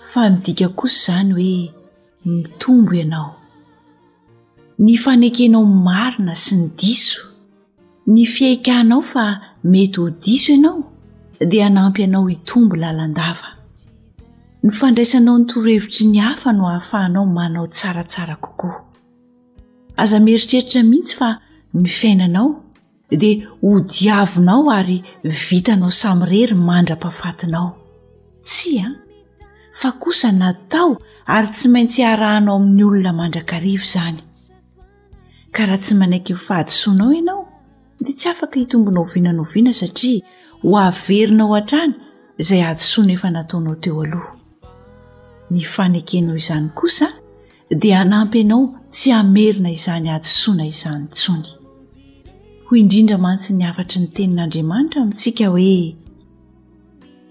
fa midika kosa izany hoe mitombo ianao. Ny fanekenao ny marina sy ny diso, ny fiaikanao fa mety ho diso ianao dia hanampy anao hitombo lalandava. Ny fandraisanao ny torohevitry ny hafa no hahafahanao manao tsaratsara kokoa. Aza mieritreritra mihitsy fa ny fiainanao. dia hodiavinao ary vitanao samirery mandra-pafatinao. Tsia, fa kosa natao ary tsy maintsy harahanao amin'ny olona mandrakariva izany. Ka raha tsy manaiky ny fahadisoanao ianao, dia tsy afaka hitombona oviana no oviana satria ho averinao hatrany izay hadisoana efa nataonao teo aloha. Ny fanekenao izany kosa dia hanampy ianao tsy hamerina izany hadisoana izany intsony hoy indrindra mantsy ny hafatry ny tenin'andriamanitra amintsika hoe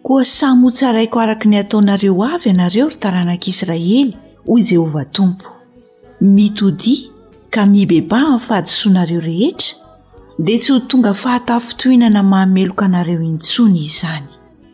koa samy ho tsaraiko araka ny ataonareo avy ianareo ry taranak'isiraely hoy jehovah tompo mitodia ka mibeba ny fahadisoanareo rehetra dia tsy ho tonga fahatafintohinana mahameloka anareo intsony izany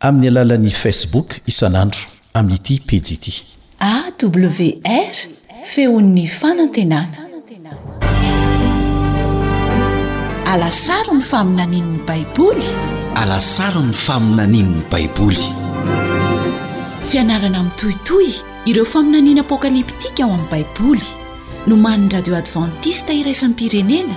Amin'ny alalan'ny Facebook isan'andro amin'ity pejy ity. AWR, Feon'ny fanantenana. Alasaro ny faminanian'ny Baiboly. Alasaro ny faminanian'ny Baiboly. Fianarana mitohitohy ireo faminaniana apokaliptika ao amin'ny Baiboly, nomanin'ny Radio Advantista Iraisam-pirenena,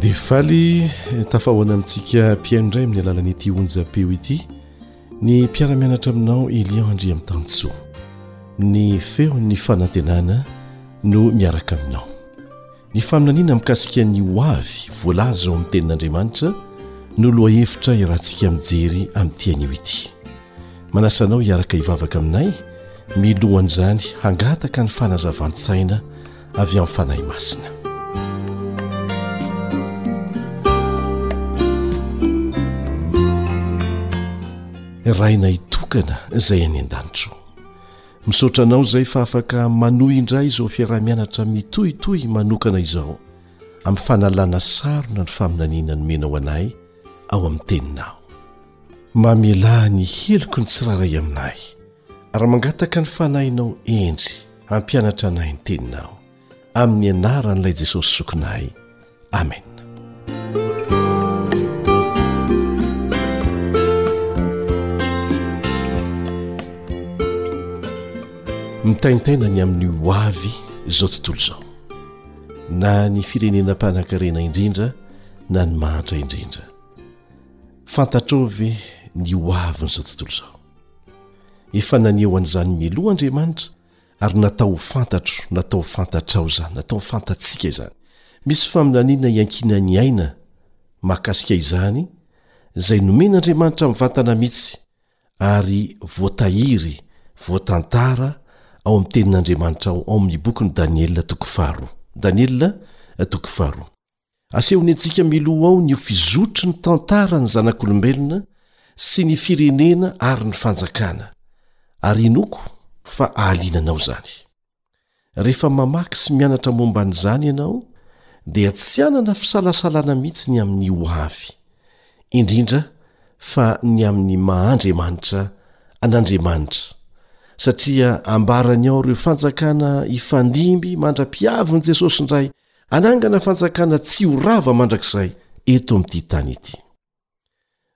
Dia faly tafahoana amintsika mpihaino indray amin'ny alalan'ity onjam-peo ity ny mpiara-mianatra aminao Elian Andriamitansoa. Ny feon'ny fanantenana no miaraka aminao. Ny faminaniana mikasika ny ho avy voalaza ao amin'ny tenin'Andriamanitra no lohahevitra iarahantsika mijery amin'ity anio ity. Manasa anao hiaraka hivavaka aminay milohan'izany hangataka ny fanazavan-tsaina avy amin'ny Fanahy Masina. Rainay hitokana izay any an-danitro. Misaotra anao izay fa afaka manoa indray izao fiaraha-mianatra mitohitohy manokana izao amin'ny fanalana sarona ny faminaniana nomenao anay ao amin'ny teninao. Mamelà ny heloko ny tsirairay aminay. Ary mangataka ny Fanahinao hendry hampianatra anay ny Teninao. Amin'ny Anaran'ilay Jesosy Zokinay. Amen. Mitaintaina ny amin'ny ho avy izao tontolo izao. Na ny firenena mpanankarena indrindra na ny mahantra indrindra. Fantatrao ve ny ho avin'izao tontolo izao? Efa naneho an'izany mialoha Andriamanitra ary natao ho fantatro, natao ho fantatrao izany, natao ho fantatsika izany. Misy faminaniana iankinan'ny aina mahakasika izany izay nomen'Andriamanitra mivantana mihitsy ary voatahiry, voatantara ao amin'ny Tenin'Andriamanitra ao ao amin'ny bokin'i Daniela toko faharoa. Daniela toko faharoa. Asehony antsika miloha ao ny ho fizotry ny tantara ny zanak'olombelona sy ny firenena ary ny fanjakana, ary inoako fa ahaliana anao izany. Rehefa mamaky sy mianatra momba an'izany ianao dia tsy hanana fisalasalana mihitsy ny amin'ny ho avy, indrindra fa ny amin'ny maha Andriamanitra an'Andriamanitra, satria ambarany ao ireo fanjakana hifandimby mandra-piavin'i Jesosy indray Hanangana fanjakana tsy ho rava mandrakizay eto amin'ity tany ity.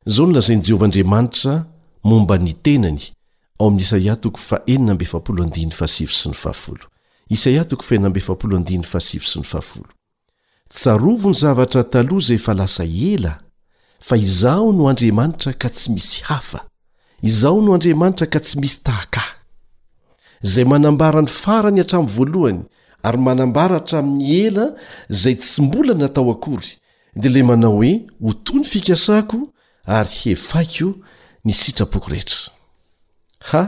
Izao no lazain'i Jehovah Andriamanitra momba ny tenany ao amin'ny Isaia toko fahenina amby efapolo andininy fahasivy sy ny fahafolo. Isaia toko fahenina amby efapolo andininy fahasivy sy ny fahafolo. Tsarovo ny zavatra taloha izay efa lasa ela, fa Izaho no Andriamanitra ka tsy misy hafa. Izaho no Andriamanitra ka tsy misy tahaka Ahy. Izay manambara ny farany hatramin'ny voalohany ary manambara hatramin'ny ela izay tsy mbola natao akory, dia ilay manao hoe, Ho toy ny fikasako ary hefaiko ny sitrapoko rehetra. Ha,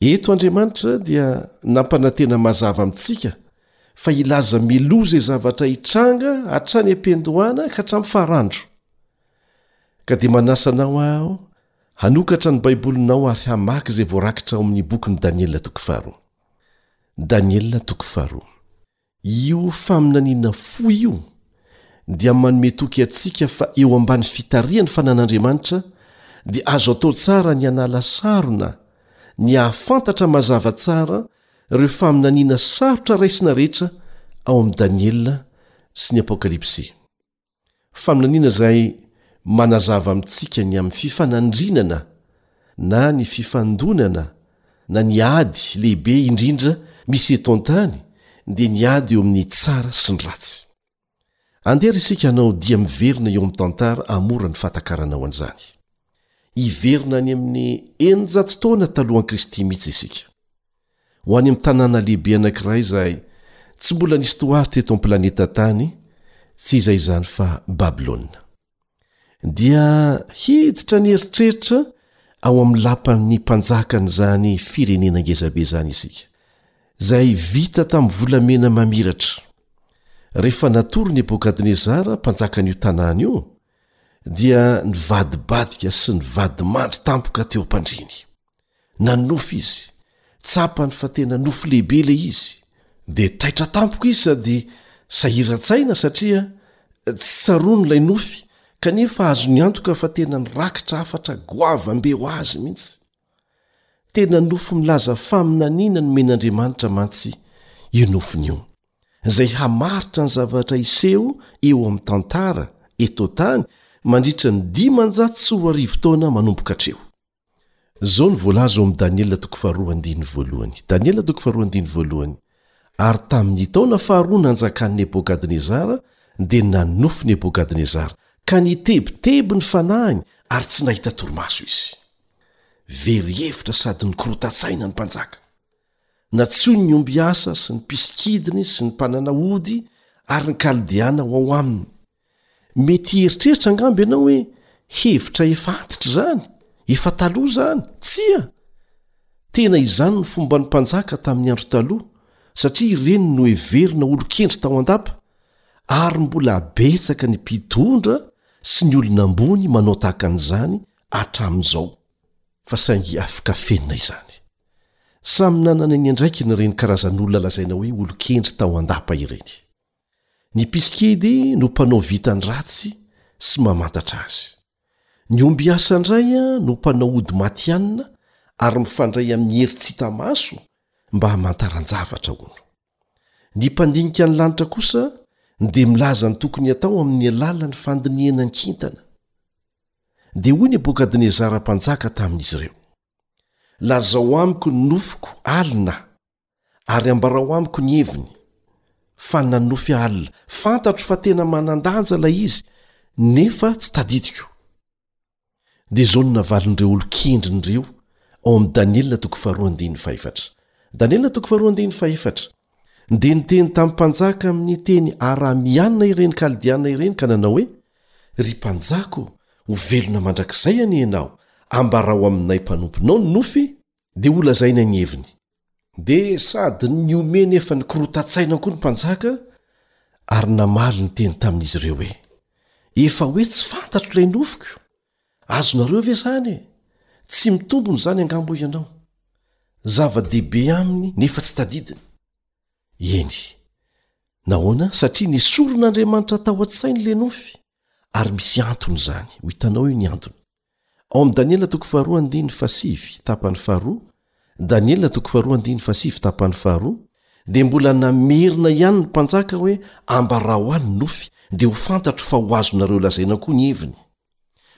eto Andriamanitra dia nampanantena mazava amintsika fa hilaza mialoha izay zavatra hitranga hatrany am-piandohana ka hatramin'ny farandro. Ka dia manasa anao aho hanokatra ny Baibolinao ary hamaky izay voarakitra ao amin'ny bokin'i Daniela toko faharoa. Daniela toko faharoa. Io faminaniana fohy io dia manome toky antsika fa eo ambany fitarihany fanan'Andriamanitra dia azo atao tsara ny hanala sarona, ny hahafantatra mazava tsara ireo faminaniana sarotra raisina rehetra ao amin'i Daniela sy ny Apokalypsy. Faminaniana izay manazava amintsika ny amin'ny fifanandrinana na ny fifandonana na ny ady lehibe indrindra misy eto an-tany dia ny ady eo amin'ny tsara sy ny ratsy. Andeha ary isika hanao dia miverina eo amin'ny tantara hamora ny fahatakarana ho an'izany. Hiverina any amin'ny eninjato taona talohan'i Kristy mihitsy isika. Ho any amin'ny tanàna lehibe anankiray izay tsy mbola nisy tohary teto amin'ny planeta tany, tsy iza izany fa Babylona. Dia hiditra ny eritreritra ao amin'ny lapan'ny mpanjakan'izany firenena ngezabe izany isika, izay vita tamin'ny volamena mamiratra. Rehefa natory Nebokadnezara, mpanjakan'io tanàna io, dia nivadibadika sy nivadi-mandry tampoka teo am-pandriany. nanonofy izy tsapany fa tena nofy lehibe ilay izy dia taitra tampoka izy sady sahiran-tsaina satria tsy sarony ilay nofy kanefa azony antoka fa tena nirakitra hafatra goavambe ho azy mihitsy tena nofy milaza faminaniana no men'andriamanitra mantsy io nofiny io izay hamaritra ny zavatra iseho eo amin'ny tantara eto tany mandritra ny dimanjatso ho arivo taona manomboka hatreo Izao no voalaza ao amin'i Daniela toko faharoa andininy voalohany. Daniela toko faharoa andininy voalohany. Ary tamin'ny taona faharoa nanjakan'i Nebokadnezara dia nanofy Nebokadnezara, ka nitebiteby ny fanahiny ary tsy nahita torimaso izy. Very hevitra sady nikorontan-tsaina ny mpanjaka. Nantsoiny ny ombiasa sy ny mpisikidiny sy ny mpanana ody ary ny Kaldeana ho ao aminy. Mety hieritreritra angamba ianao hoe, 'Hevitra efa antitra izany, efa taloha izany. Tsia! Tena izany no fomban'ny mpanjaka tamin'ny Andro Taloha, satria ireny no heverina ho olon-kendry tao an-dapa, ary mbola betsaka ny mpitondra sy ny olona ambony manao tahaka an'izany hatramin'izao. Fa saingy afaka fenina izany. Samy nanana ny andraikiny ireny karazan'olona lazaina hoe olon-kendry tao an-dapa ireny. Ny mpisikedy no mpanao vitan-dratsy sy mamantatra azy. Ny omby hiasa indray no mpanao ody matihanina ary mifandray amin'ny hery tsy hita maso mba hamantaran-javatra, hono. Ny mpandinika ny lanitra kosa dia milaza ny tokony hatao amin'ny alalan'ny fandinihana an-kintana. Dia hoy Nebokadnezara Mpanjaka tamin'izy ireo, Lazao amiko ny nofiko, alina! ary ambarao amiko ny heviny fa nanofy alina fantatro fa tena manan-danja ilay izy nefa tsy tadidiko dia izao ny navalon'ireo olon-kendriny ireo ao amin'i daniela toko faharoandiny fahefatra daniela toko faharoandiny fahefatra dia ny teny tamin'ny mpanjaka amin'ny teny aramianina ireny kaldiana ireny ka nanao hoe ry mpanjako ho velona mandrakizay anie ianao ambarao aminay mpanomponao ny nofy Dia holazaina ny heviny. Dia sady nihomehy nefa nikorontan-tsaina koa ny mpanjaka, ary namaly ny teny tamin'izy ireo hoe, Efa hoe tsy fantatro ilay nofiko. Azonareo ve izany e? Tsy mitombona izany angamba hoy ianao. Zava-dehibe aminy nefa tsy tadidiny. Eny. Nahoana? Satria nesorin'Andriamanitra tao an-tsainy ilay nofy, ary misy antony izany. Ho hitanao io ny antony. Ao amin'ny Daniela toko faharoa andininy fahasivy tapany faharoa, Daniela toko faharoa andininy fahasivy tapany faharoa, dia mbola namerina ihany ny mpanjaka hoe ambarao ahy ny nofy dia ho fantatro fa ho azonareo lazaina koa ny heviny.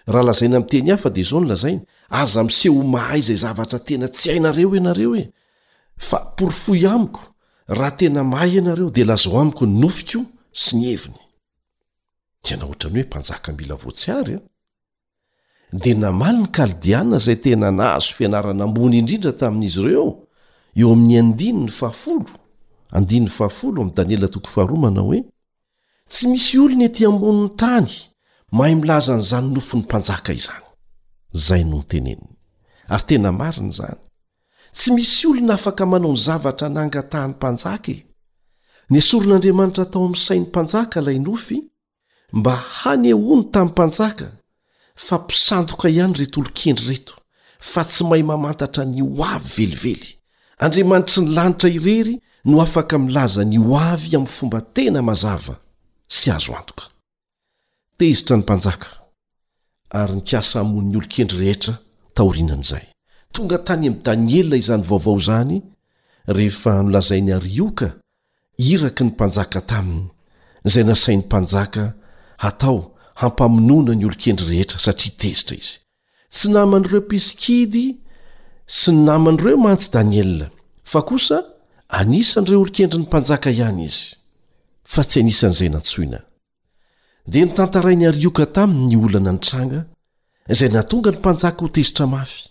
Raha lazaina amin'ny teny hafa dia izao no lazainy, aza miseho ho mahay izay zavatra tena tsy hainareo ianareo e! Fa porofoy amiko, raha tena mahay ianareo dia lazao amiko ny nofiko sy ny heviny. Tena ohatran'ny hoe mpanjaka mila voatsiary an! dia namaly ny kaldiana izay tena nahazo fianarana ambony indrindra tamin'izy ireo eo amin'ny andiny ny fahafolo andinny fahafolo amin'y daniela toko faharoa manao hoe tsy misy olona ety ambonin'ny tany mahay milaza an'izany nofon'ny mpanjaka izany izay no nyteneniny ary tena marina izany tsy misy olona afaka manao ny zavatra nangatahany mpanjaka e ny soron'andriamanitra atao amin'ny sain'ny mpanjaka ilay nofy mba hanehoany tamin'ny mpanjaka fa mpisandoka ihany ireto olon-kendry ireto, fa tsy mahay mamantatra ny ho avy velively. Andriamanitry ny lanitra irery no afaka milaza ny ho avy amin'ny fomba tena mazava sy azo antoka. Tezitra ny mpanjaka. ary nikasa hamono ny olon-kendry rehetra taorianan'izay. Tonga tany amin'i Daniela izany vaovao izany rehefa nolazain'i Arioka iraky ny mpanjaka taminy izay nasain'ny mpanjaka hatao hampamonoana ny olon-kendry rehetra satria tezitra izy. Tsy naman'ireo mpisikidy sy ny namany ireo mantsy Daniela, fa kosa anisan'ireo olon-kendrin'ny mpanjaka ihany izy, fa tsy anisan'izay nantsoina. dia notantarain'i arioka taminy ny olana nitranga izay nahatonga ny mpanjaka ho tezitra mafy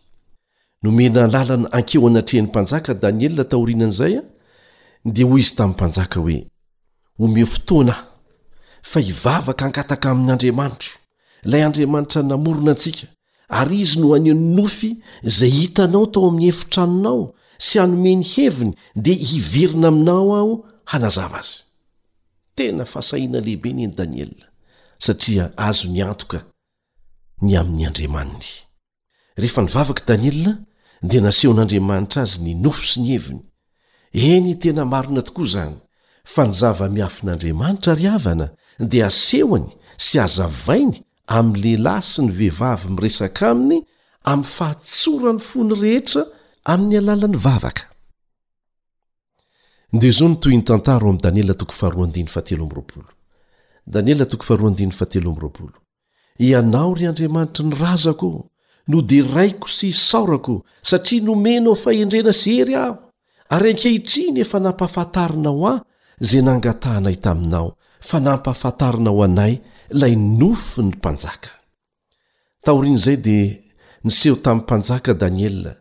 nomena lalana ankeo anatrehan'ny mpanjaka daniela taorianan'izay a dia hoy izy tamin'ny mpanjaka hoe omeo fotoana aho fa hivavaka angataka amin'andriamanitro ilay andriamanitra namorona antsika Ary izy no haneho ny nofy izay hitanao tao amin'ny efitranonao sy hanome ny heviny dia hiverina aminao aho hanazava azy. Tena fahasahiana lehibe ny eny Daniela satria azo ny antoka ny amin'ny Andriamaniny. Rehefa nivavaka i Daniela dia nasehon'Andriamanitra azy ny nofy sy ny heviny. Eny tena marina tokoa izany fa ny zava-miafin'Andriamanitra ry havana dia asehony sy azavainy amin'ny lehilahy sy ny vehivavy miresaka aminy amin'ny fahatsoran'ny fony rehetra amin'ny alalan'ny vavaka. Ndezo ny tohin'ny tantara ao amin'ny Daniela toko faharoa andininy fatelo amroapolo. Daniela toko faharoa andininy fatelo amroapolo. Ianao ry Andriamanitry ny razako, noderaiko sy isaorako, satria nomenao fahendrena sy hery aho. Ary ankehitriny efa nampahafantarinao ahy izay nangatahanay taminao, fa nampahafantarinao anay ilay nofin'ny mpanjaka. Taorian'izay dia niseho tamin'ny mpanjaka Daniela,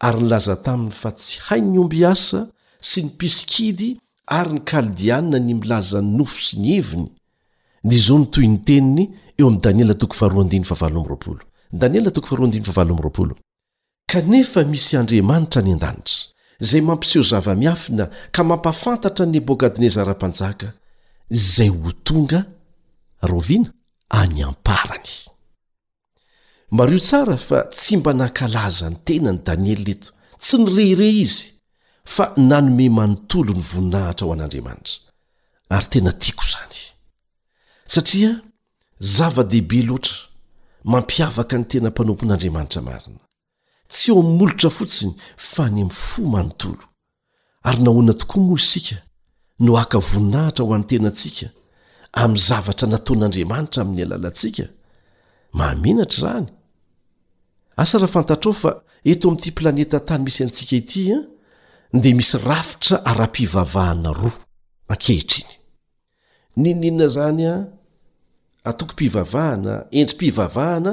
ary nilaza taminy fa tsy hain'ny ombiasa sy ny mpisikidy ary ny Kaldiana ny milaza ny nofy sy ny heviny, dia izao no toy ny teniny eo amin'ny Daniela toko faharoa andiny fahavalo amby roapolo. Daniela toko faharoa andiny fahavalo amby roapolo. Kanefa misy Andriamanitra any an-danitra, izay mampiseho zava-miafina ka mampahafantatra an'i Nebokadnezara Mpanjaka izay ho tonga, rahoviana? any am-parany. Mariho tsara fa tsy mba nankalaza ny tenany Daniela eto, tsy nirehirehy izy, fa nanome manontolo ny voninahitra ho an'Andriamanitra. Ary tena tiako izany. Satria Zava-dehibe loatra, mampiavaka ny tena mpanompon'Andriamanitra marina. Tsy eo amin'ny molotra fotsiny fa any amin'ny fo manontolo. Ary nahoana tokoa moa isika no haka voninahitra ho an'ny tenantsika amin'ny zavatra nataon'Andriamanitra amin'ny alalantsika? Mahamenatra izany! Asa raha fantatrao fa eto amin'ity planeta tany misy antsika ity dia misy rafitra ara-pivavahana roa ankehitriny. N'inon'inona izany antokom-pivavahana, endri-pivavahana,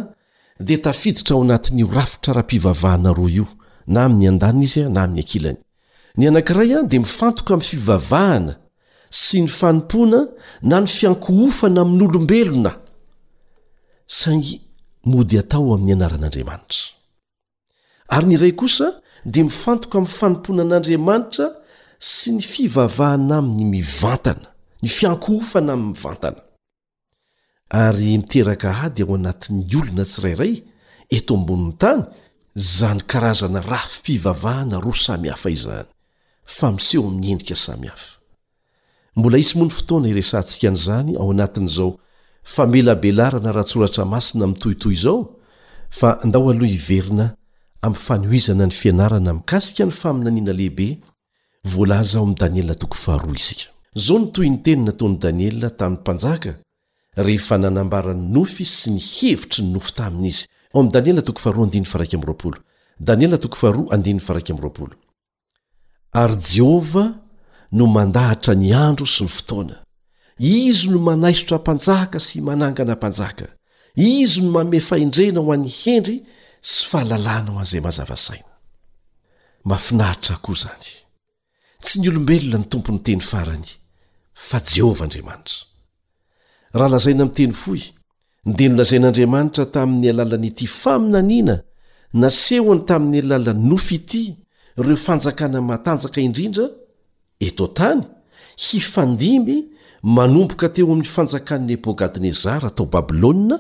dia tafiditra ao anatin'io rafitra ara-pivavahana roa io, na amin'ny andaniny izy na amin'ny ankilany. Ny anankiray dia mifantoka amin'ny fivavahana sy ny fanompoana na ny fiankohofana amin'olombelona, saingy mody atao amin'ny anaran'Andriamanitra. ary ny iray kosa dia mifantoka amin'ny fanompoana an'andriamanitra sy ny fivavahana amin'ny mivantana ny fiankohofana amin'ny mivantana ary miteraka ady ao anatin'ny olona tsirairay eto ambonin'ny tany zany karazana rafi-pivavahana roa samy hafa izany fa miseho amin'ny endrika samy hafa Mbola hisy moa ny fotoana hiresahantsika an'izany ao anatin'izao famelabelarana ara-tsoratra masina mitohitohy izao fa ndao aloha hiverina amin'ny fanohizana ny fianarana mikasika ny faminaniana lehibe voalaza ao amin'ny Daniela toko faharoa isika. Izao no tohinteny nataon'i Daniela tamin'ny mpanjaka rehefa nanambara ny nofy sy ny hevitry ny nofy taminy izy, ao amin'ny Daniela toko faharoa andininy faha iraika amby roapolo, Daniela toko faharoa andininy faha iraika amby roapolo. Ary Jehovah no mandahatra ny andro sy ny fotoana. Izy no manaisotra mpanjaka sy manangana mpanjaka. Izy no manome fahendrena ho an'ny hendry sy fahalalana ho an'izay mazava saina. Mahafinaritra koa izany. Tsy ny olombelona no tompon'ny teny farany, fa Jehovah Andriamanitra. Raha lazaina amin'ny teny fohy, dia nolazain'Andriamanitra tamin'ny alalan'ity faminaniana nasehony tamin'ny alalan'ny nofy ity ireo fanjakana matanjaka indrindra eto an-tany hifandimby manomboka teo amin'ny fanjakan'i Nepogadnezara tao Babylona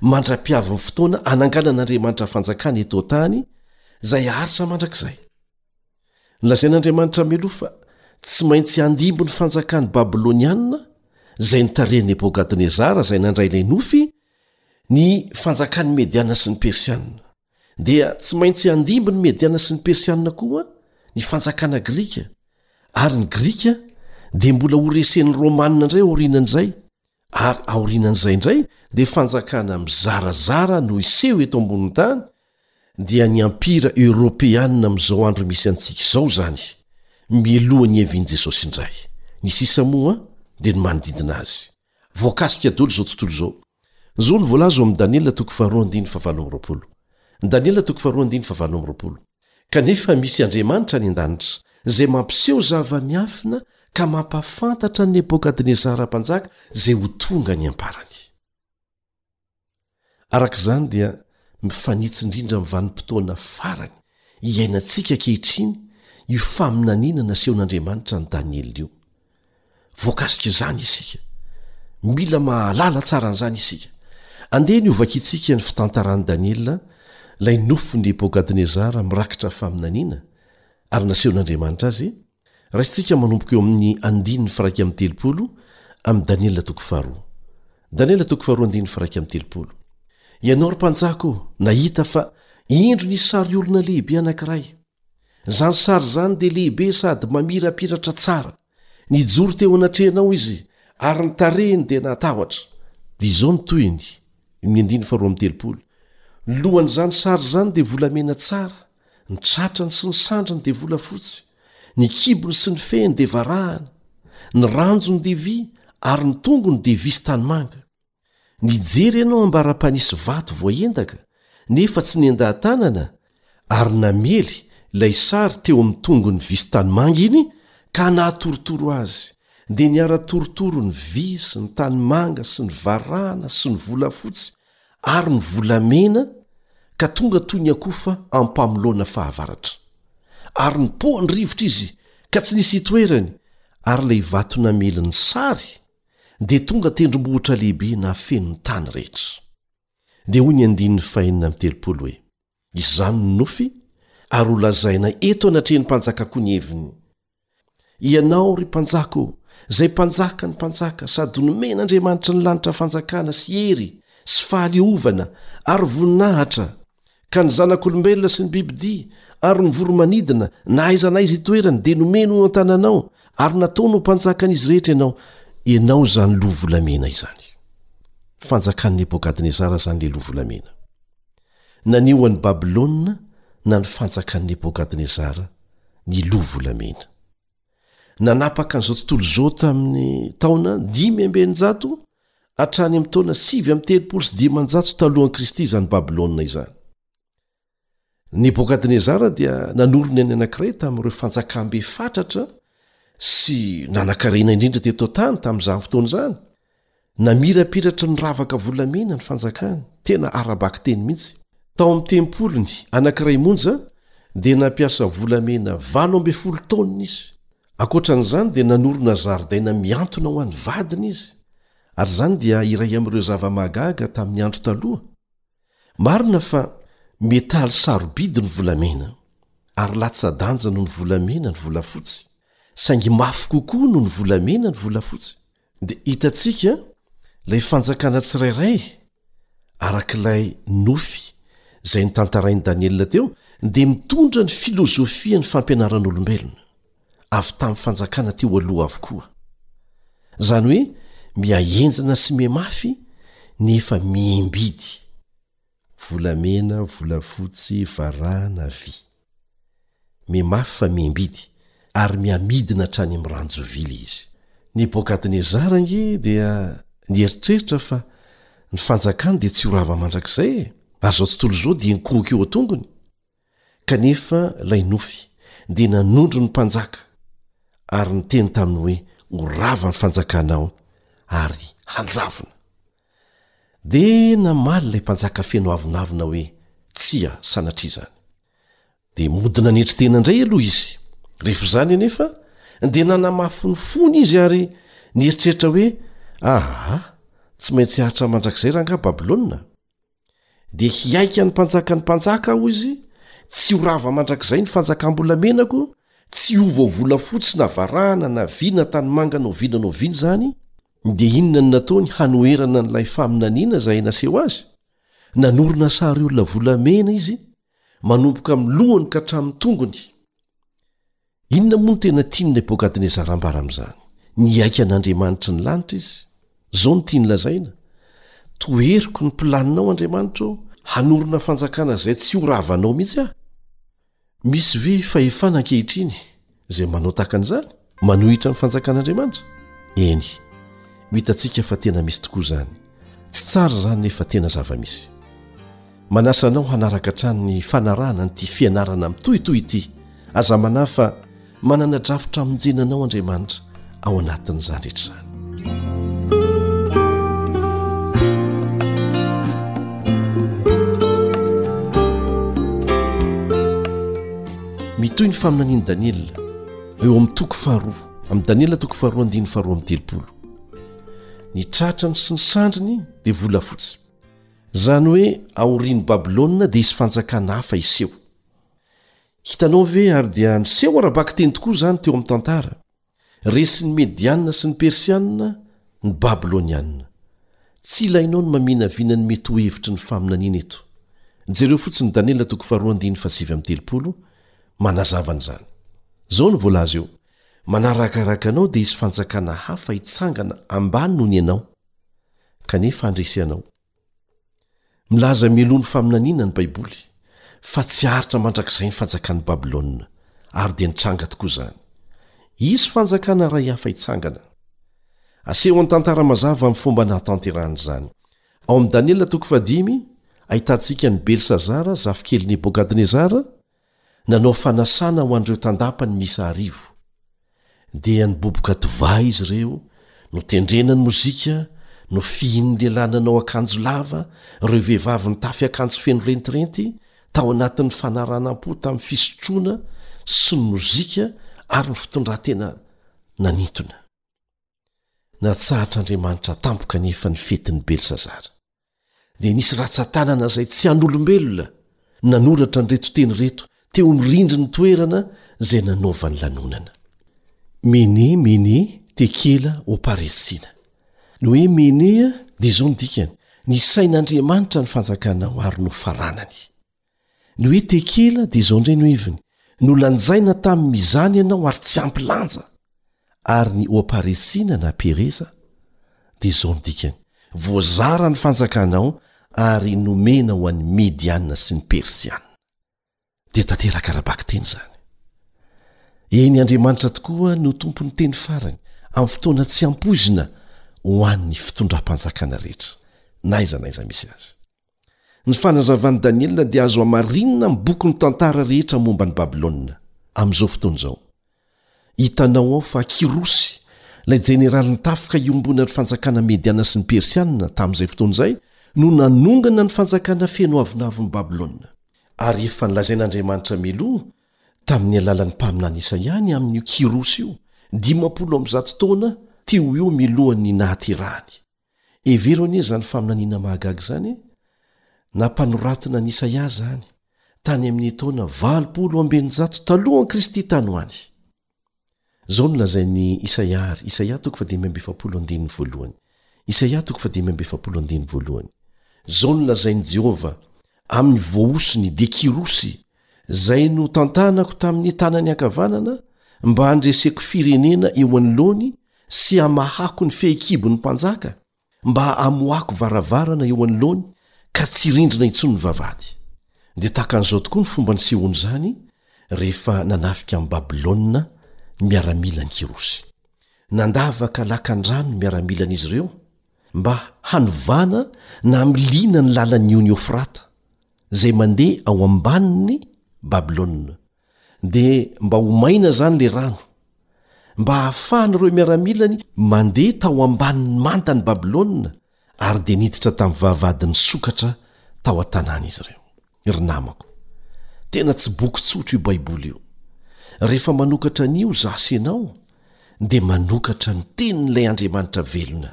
mandra-piavin'ny fotoana ananganan'Andriamanitra fanjakana eto an-tany izay haharitra mandrakizay. Nolazain'Andriamanitra mialoha fa tsy maintsy handimby ny fanjakan'ny Babylonianina, izay nitarihan'i Nebokadnezara izay nandray ilay nofy, ny fanjakan'ny Mediana sy ny Persianina. Dia tsy maintsy handimby ny Mediana sy ny Persianina koa ny fanjakana grika, ary ny Grika dia mbola horesen'ny Romanina indray aorianan'izay, ary aorianan'izay indray dia fanjakana mizarazara no hiseho eto ambonin'ny tany dia ny ampira eoropeanina amin'izao andro misy antsika izao izany miloha ny hevin'i jesosy indray ny sisa moa dia ny manodidina azy voakasika dolo izao tontolo izao zao ny voalaza ao amin'ny daniela toko faharoa andiny fahavalo amroapolo daniela toko faharoa andiny fahavalo amroapolo Kanefa misy Andriamanitra any an-danitra, izay mampiseho zava-miafina ka mampahafantatra an'i Nebokadnezara Mpanjaka izay ho tonga any am-parany. Araka izany dia mifanitsy indrindra amin'ny vanim-potoana farany iainantsika ankehitriny io faminaniana nasehon'Andriamanitra an'i Daniela io. voakasika izany isika mila mahalala tsara an'izany isika andeha ny hovakintsika ny fitantaran'i daniela ilay nofo ny bogadnezara mirakitra faminaniana ary nasehon'andriamanitra azy raisintsika manomboka eo amin'ny andininy firaika amin'ny telopolo amin'i daniela toko faharoa daniela toko faharoa andininy firaika amin'ny telopolo ianao ry mpanjako ô nahita fa indro ny sary olona lehibe anankiray Izany sary izany dia lehibe sady mamirapiratra tsara. Nijoro teo anatrehanao izy, ary ny tarehiny dia nahatahotra. Dia izao ny tohiny, ny andininy faharoa amby telopolo, Ny lohan'izany sary izany dia volamena tsara, ny tratrany sy ny sandriny dia volafotsy, ny kibony sy ny fehiny dia varahina, ny ranjony dia vy, ary ny tongony dia visy tanimanga. Nijery ianao ambara-panisy vato voaendaka nefa tsy nendaha-tanana ary namely ilay sary teo amin'ny tongon'ny visy tanimanga iny ka nahatorotoro azy, dia niara-torotoro ny visy, ny tanimanga sy ny varahana sy ny volafotsy ary ny volamena ka tonga toy ny akofa ampamoloana fahavaratra. Ary nipoa ny rivotra izy ka tsy nisy itoerany ary ilay vato namely ny sary dia tonga tendrombohitra lehibe nafeno ny tany rehetra. Dia hoy ny andininy fahenina amby telopolo hoe, Izany no nofy, ary ho lazaina eto anatrehan'ny mpanjaka koa ny heviny. Ianao, ry mpanjaka ô, izay mpanjaka ny mpanjaka, sady nomen'Andriamanitra ny lanitra fanjakana sy hery sy fahaleovana ary voninahitra, ka ny zanak'olombelona sy ny bibidia ary ny voromanidina na aiza na aiza itoerany dia nomeny ho an-tananao ary nataony ho mpanjakan'izy rehetra ianao ianao izany loha volamena izany fanjakan'i nepôkadnezara izany le loha volamena nanio an'i babylona na ny fanjakan'i nepôkadnezara ny loha volamena nanapaka an'izao tontolo izao tamin'ny taona dimy ambenjato hatrany amin'ny taona sivy amin'ny telopolo sy dimanjato talohan'i kristy izany babylona izany ny bokadnezara dia nanorony any anankiray tamin'ireo fanjakambe fatratra sy nanakarena indrindra teto tany tamin'izany fotoana izany Namirapiratra ny ravaka volamena ny fanjakany, tena ara-bakiteny mihitsy. Tao amin'ny tempoliny anankiray monja dia nampiasa volamena valo ambin'ny folo taonina izy. Ankoatra an'izany dia nanorina zaridaina mihantona ho an'ny vadiny izy, ary izany dia iray amin'ireo zava-mahagaga tamin'ny Andro Taloha. Marina fa metaly sarobidy ny volamena, ary latsa-danja noho ny volamena ny volafotsy, saingy mafy kokoa noho ny volamena ny volafotsy. dia hitantsika ilay fanjakana tsirairay araka ilay nofy izay ny tantarain'i daniela teo dia mitondra ny filozofia ny fampianaran'olombelona avy tamin'ny fanjakana teo aloha avokoa izany hoe mihahenjina sy mimafy ny efa miimbidy Volamena, volafotsy, varahana, vy. Miha mafy fa miha-mbidy, ary miha-midina hatrany amin'ny ranjovily izy. Nebokadnezara ange dia nieritreritra fa ny fanjakany dia tsy ho rava mandrakizay e! Ary izao tontolo izao dia nikohoka eo an-tongony. Kanefa ilay nofy dia nanondro ny mpanjaka ary niteny taminy hoe, Ho rava ny fanjakanao ary hanjavona! Dia namaly ilay mpanjaka feno avonavona hoe, Tsia, sanatria izany! Dia mody nanetry tena indray aloha izy. Rehefa izany anefa, dia nanamafy ny fony izy ary nieritreritra hoe, Aa! Tsy maintsy hahatra mandrakizay raha angaha Babylona? dia hiaika ny mpanjaka ny mpanjaka aho izy tsy ho rava mandrakizay ny fanjakam-bolamenako tsy ho vao volafotsy na varahana na vy na tanymanga na oviana na oviana izany dia inona ny nataony hanoherana an'ilay faminaniana izay naseho azy nanorina sary olona volamena izy manomboka amin'ny lohany ka hatramin'ny tongony Inona moa no tena tian'i Nebokadnezara ambara amin'izany? Ny hiaiky an'Andriamanitry ny lanitra izy. Izao no tiany lazaina, Toheriko ny mpilàninao, Andriamanitra ô, hanorina fanjakana izay tsy horavanao mihitsy aho. Misy ve fahefana ankehitriny izay manao tahaka an'izany, manohitra ny fanjakan'Andriamanitra? Eny, ho hitantsika fa tena misy tokoa izany. tsy tsara izany nefa tena zava-misy manasa anao hanaraka hatrany ny fanarahana nyity fianarana min'ny tohitoy ity aza manahy fa manana drafitra amonjena anao andriamanitra ao anatin'izany rehetra izany mitoy ny faminanian'i daniela eo amin'ny toko faharoa amin'i daniela toko faharoa andininy faharoa amin'ny telopolo ny tratrany sy ny sandriny dia volafotsy izany hoe aorian'ny babylona dia hisy fanjakana hafa iseho hitanao ve ary dia niseho ara-baky teny tokoa izany teo amin'ny tantara resin'ny medianina sy ny persianina ny babylonianina tsy ilainao ny maminavina ny mety ho hevitry ny faminaniana eto jereo fotsiny daniela toko faharoandiny fasiv ami'y telopolo manazavana izany zao ny voalaza eo Manarakaraka anao dia hisy fanjakana hafa hitsangana ambany noho ny anao, kanefa handresy anao. Milaza mialoha ny faminaniana ny Baiboly, fa tsy haharitra mandrakizay ny fanjakan'i Babylona, ary dia nitranga tokoa izany. Hisy fanjakana iray hafa hitsangana. Aseho an-tantara mazava ny fomba nahatanterahana izany. Ao amin'i Daniela toko fahadimy, ahitantsika an'i Belsazara, zafikel'i Nebokadnezara, Nanao fanasana ho an'ireo tandapany miisa arivo. Dia niboboka divay izy ireo, notendrena ny mozika, nofihin'ny lehilahy nanao akanjo lava, ireo vehivavy nitafy akanjo feno rentirenty, tao anatin'ny fanaranam-po tamin'ny fisotroana sy ny mozika ary ny fitondran-tena nanintona. Natsahatr'Andriamanitra tampoka anefa ny fetin'i Belsazara. Dia nisy ratsan-tanana izay tsy an'olombelona nanoratra an'ireto teny ireto teo amin'ny rindrin'ny toerana izay nanaovany lanonana. Mene, mene, tekela, oparesiana. Ny hoe mene dia izao ny dikany, Nisain'Andriamanitra ny fanjakanao ary nofaranany. Ny hoe tekela dia izao indray no heviny, Nolanjaina tamin'izany ianao ary tsy ampy lanja. Ary ny oaparesina na pereza dia izao no dikany, Voazara ny fanjakanao ary nomena ho an'ny Mediana sy ny Persiana. Dia tanteraka ara-bakiteny izany. Eny, Andriamanitra tokoa no tompon'ny teny farany, amin'ny fotoana tsy ampoizina ho an'ny fitondram-panjakana rehetra, na aiza na aiza misy azy. Ny fanazavan'i Daniela dia azo hamarinina amin'ny bokin'ny Tantara rehetra momba an'i Babylona, amin'izao fotoana izao. Hitanao ao fa Kyrosy, ilay jeneralin'ny tafika iombonan'ny fanjakana mediana sy ny persiana tamin'izay fotoana izay, no nanongana ny fanjakana feno avonavon'i Babylona. Ary efa nolazain'Andriamanitra mialoha, tamin'ny alalan'ny mpaminany Isaia, ny amin'io Kyrosy io, dimampolo amby zato taona teo ho eo milohan'ny nahaterahany. Hevero anie izany faminaniana mahagaga izany na panoratna an'i Isaia izany tany amin'ny taona valopolo amby eninjato talohan'i Kristy tany ho any. Izao no lazain'i Isaia ary, Isaia toko fahadimy amby efapolo andininy voalohany, Isaia toko fahadimy amby efapolo andininy voalohany, Izao no lazain'i Jehovah, Amin'ny voahosony, dia Kyrosy, izay notantanako tamin'ny tanany ankavanana mba handreseko firenena eo anoloany sy hamahako ny fehikibon'ny mpanjaka, mba hamoako varavarana eo anoloany ka tsy rindrina intsony ny vavahady. Dia tahaka an'izao tokoa ny fomba nisehoany izany rehefa nanafika an'i Babylona ny miaramilan'i Kyrosy. Nandavaka lakandrano ny miaramilan'izy ireo mba hanovana na hamiliana ny lalan'i Oniofrata, izay mandeha ao ambanin'i Babylona, dia mba ho maina izany ilay rano, mba hahafahan'ireo miaramilany mandeha tao ambanin'ny mantan'i Babylona, ary dia niditra tamin'ny vavahady nisokatra tao an-tanàna izy ireo. Ry namako, tena tsy boky tsotra io Baiboly io. Rehefa manokatra an'io izaho sy ianao, dia manokatra ny Tenin'ilay Andriamanitra velona,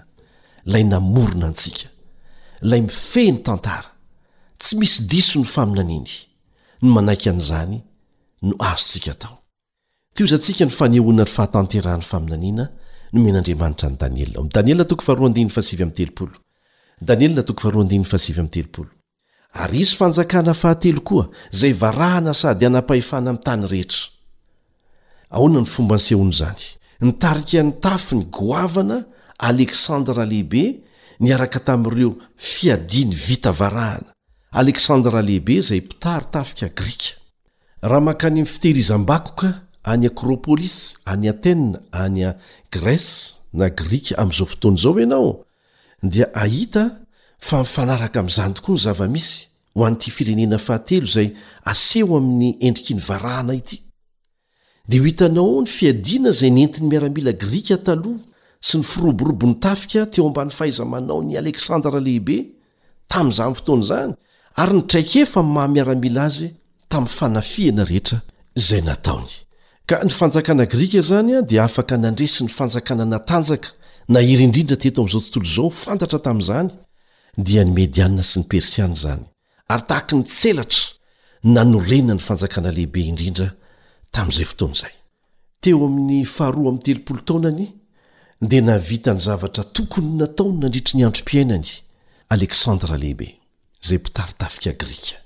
ilay namorona antsika, ilay mifehy ny tantara. Tsy misy diso ny faminaniany. ny manaiky an'izany no azontsika atao. Tihozantsika ny fanehoana ny fahatanterahan'ny faminaniana nomen'Andriamanitra an'i Daniela ao amin'ny Daniela toko faharoa andininy fahasivy amby telopolo. Daniela toko faharoa andininy fahasivy amby telopolo. Ary hisy fanjakana fahatelo koa, izay varahana sady hanam-pahefana amin'ny tany rehetra. Ahoana ny fomba nisehoan'izany? Ny tarikan'ny tafin'ny goavana Aleksandra Lehibe niaraka tamin'ireo fiadiany vita varahana. Aleksandra Lehibe izay mpitary tafika grika. Raha mankany amin'ny fitehirizam-bakoka any Acropolis any Athènes any Grèce na Grika amin'izao fotoana izao ianao dia hahita fa mifanaraka amin'izany tokoa ny zava-misy ho an'ity firenena fahatelo izay aseho amin'ny endriky ny varahana ity dia ho hitanao ao ny fiadiana izay nentin'ny miaramila grika taloha sy ny firoborobon'ny tafika teo ambany fahaiza-manao ny aleksandra lehibe tamin'izany fotoana izany ary ny traikefa ny maha miaramila azy tamin'ny fanafihana rehetra izay nataony ka ny fanjakana grika izany a dia afaka nandresy ny fanjakana natanjaka na hery indrindra teto amin'izao tontolo izao fantatra tamin'izany dia ny Mediana sy ny Persiana izany, ary tahaky ny tselatra nanorena ny fanjakana lehibe indrindra tamin'izay fotoana izay. Teo amin'ny faharoa amin'ny telopolo taonany, dia nahavita ny zavatra tokony nataony nandritry ny androm-piainany Aleksandra Lehibe, izay mpitari-tafika grika,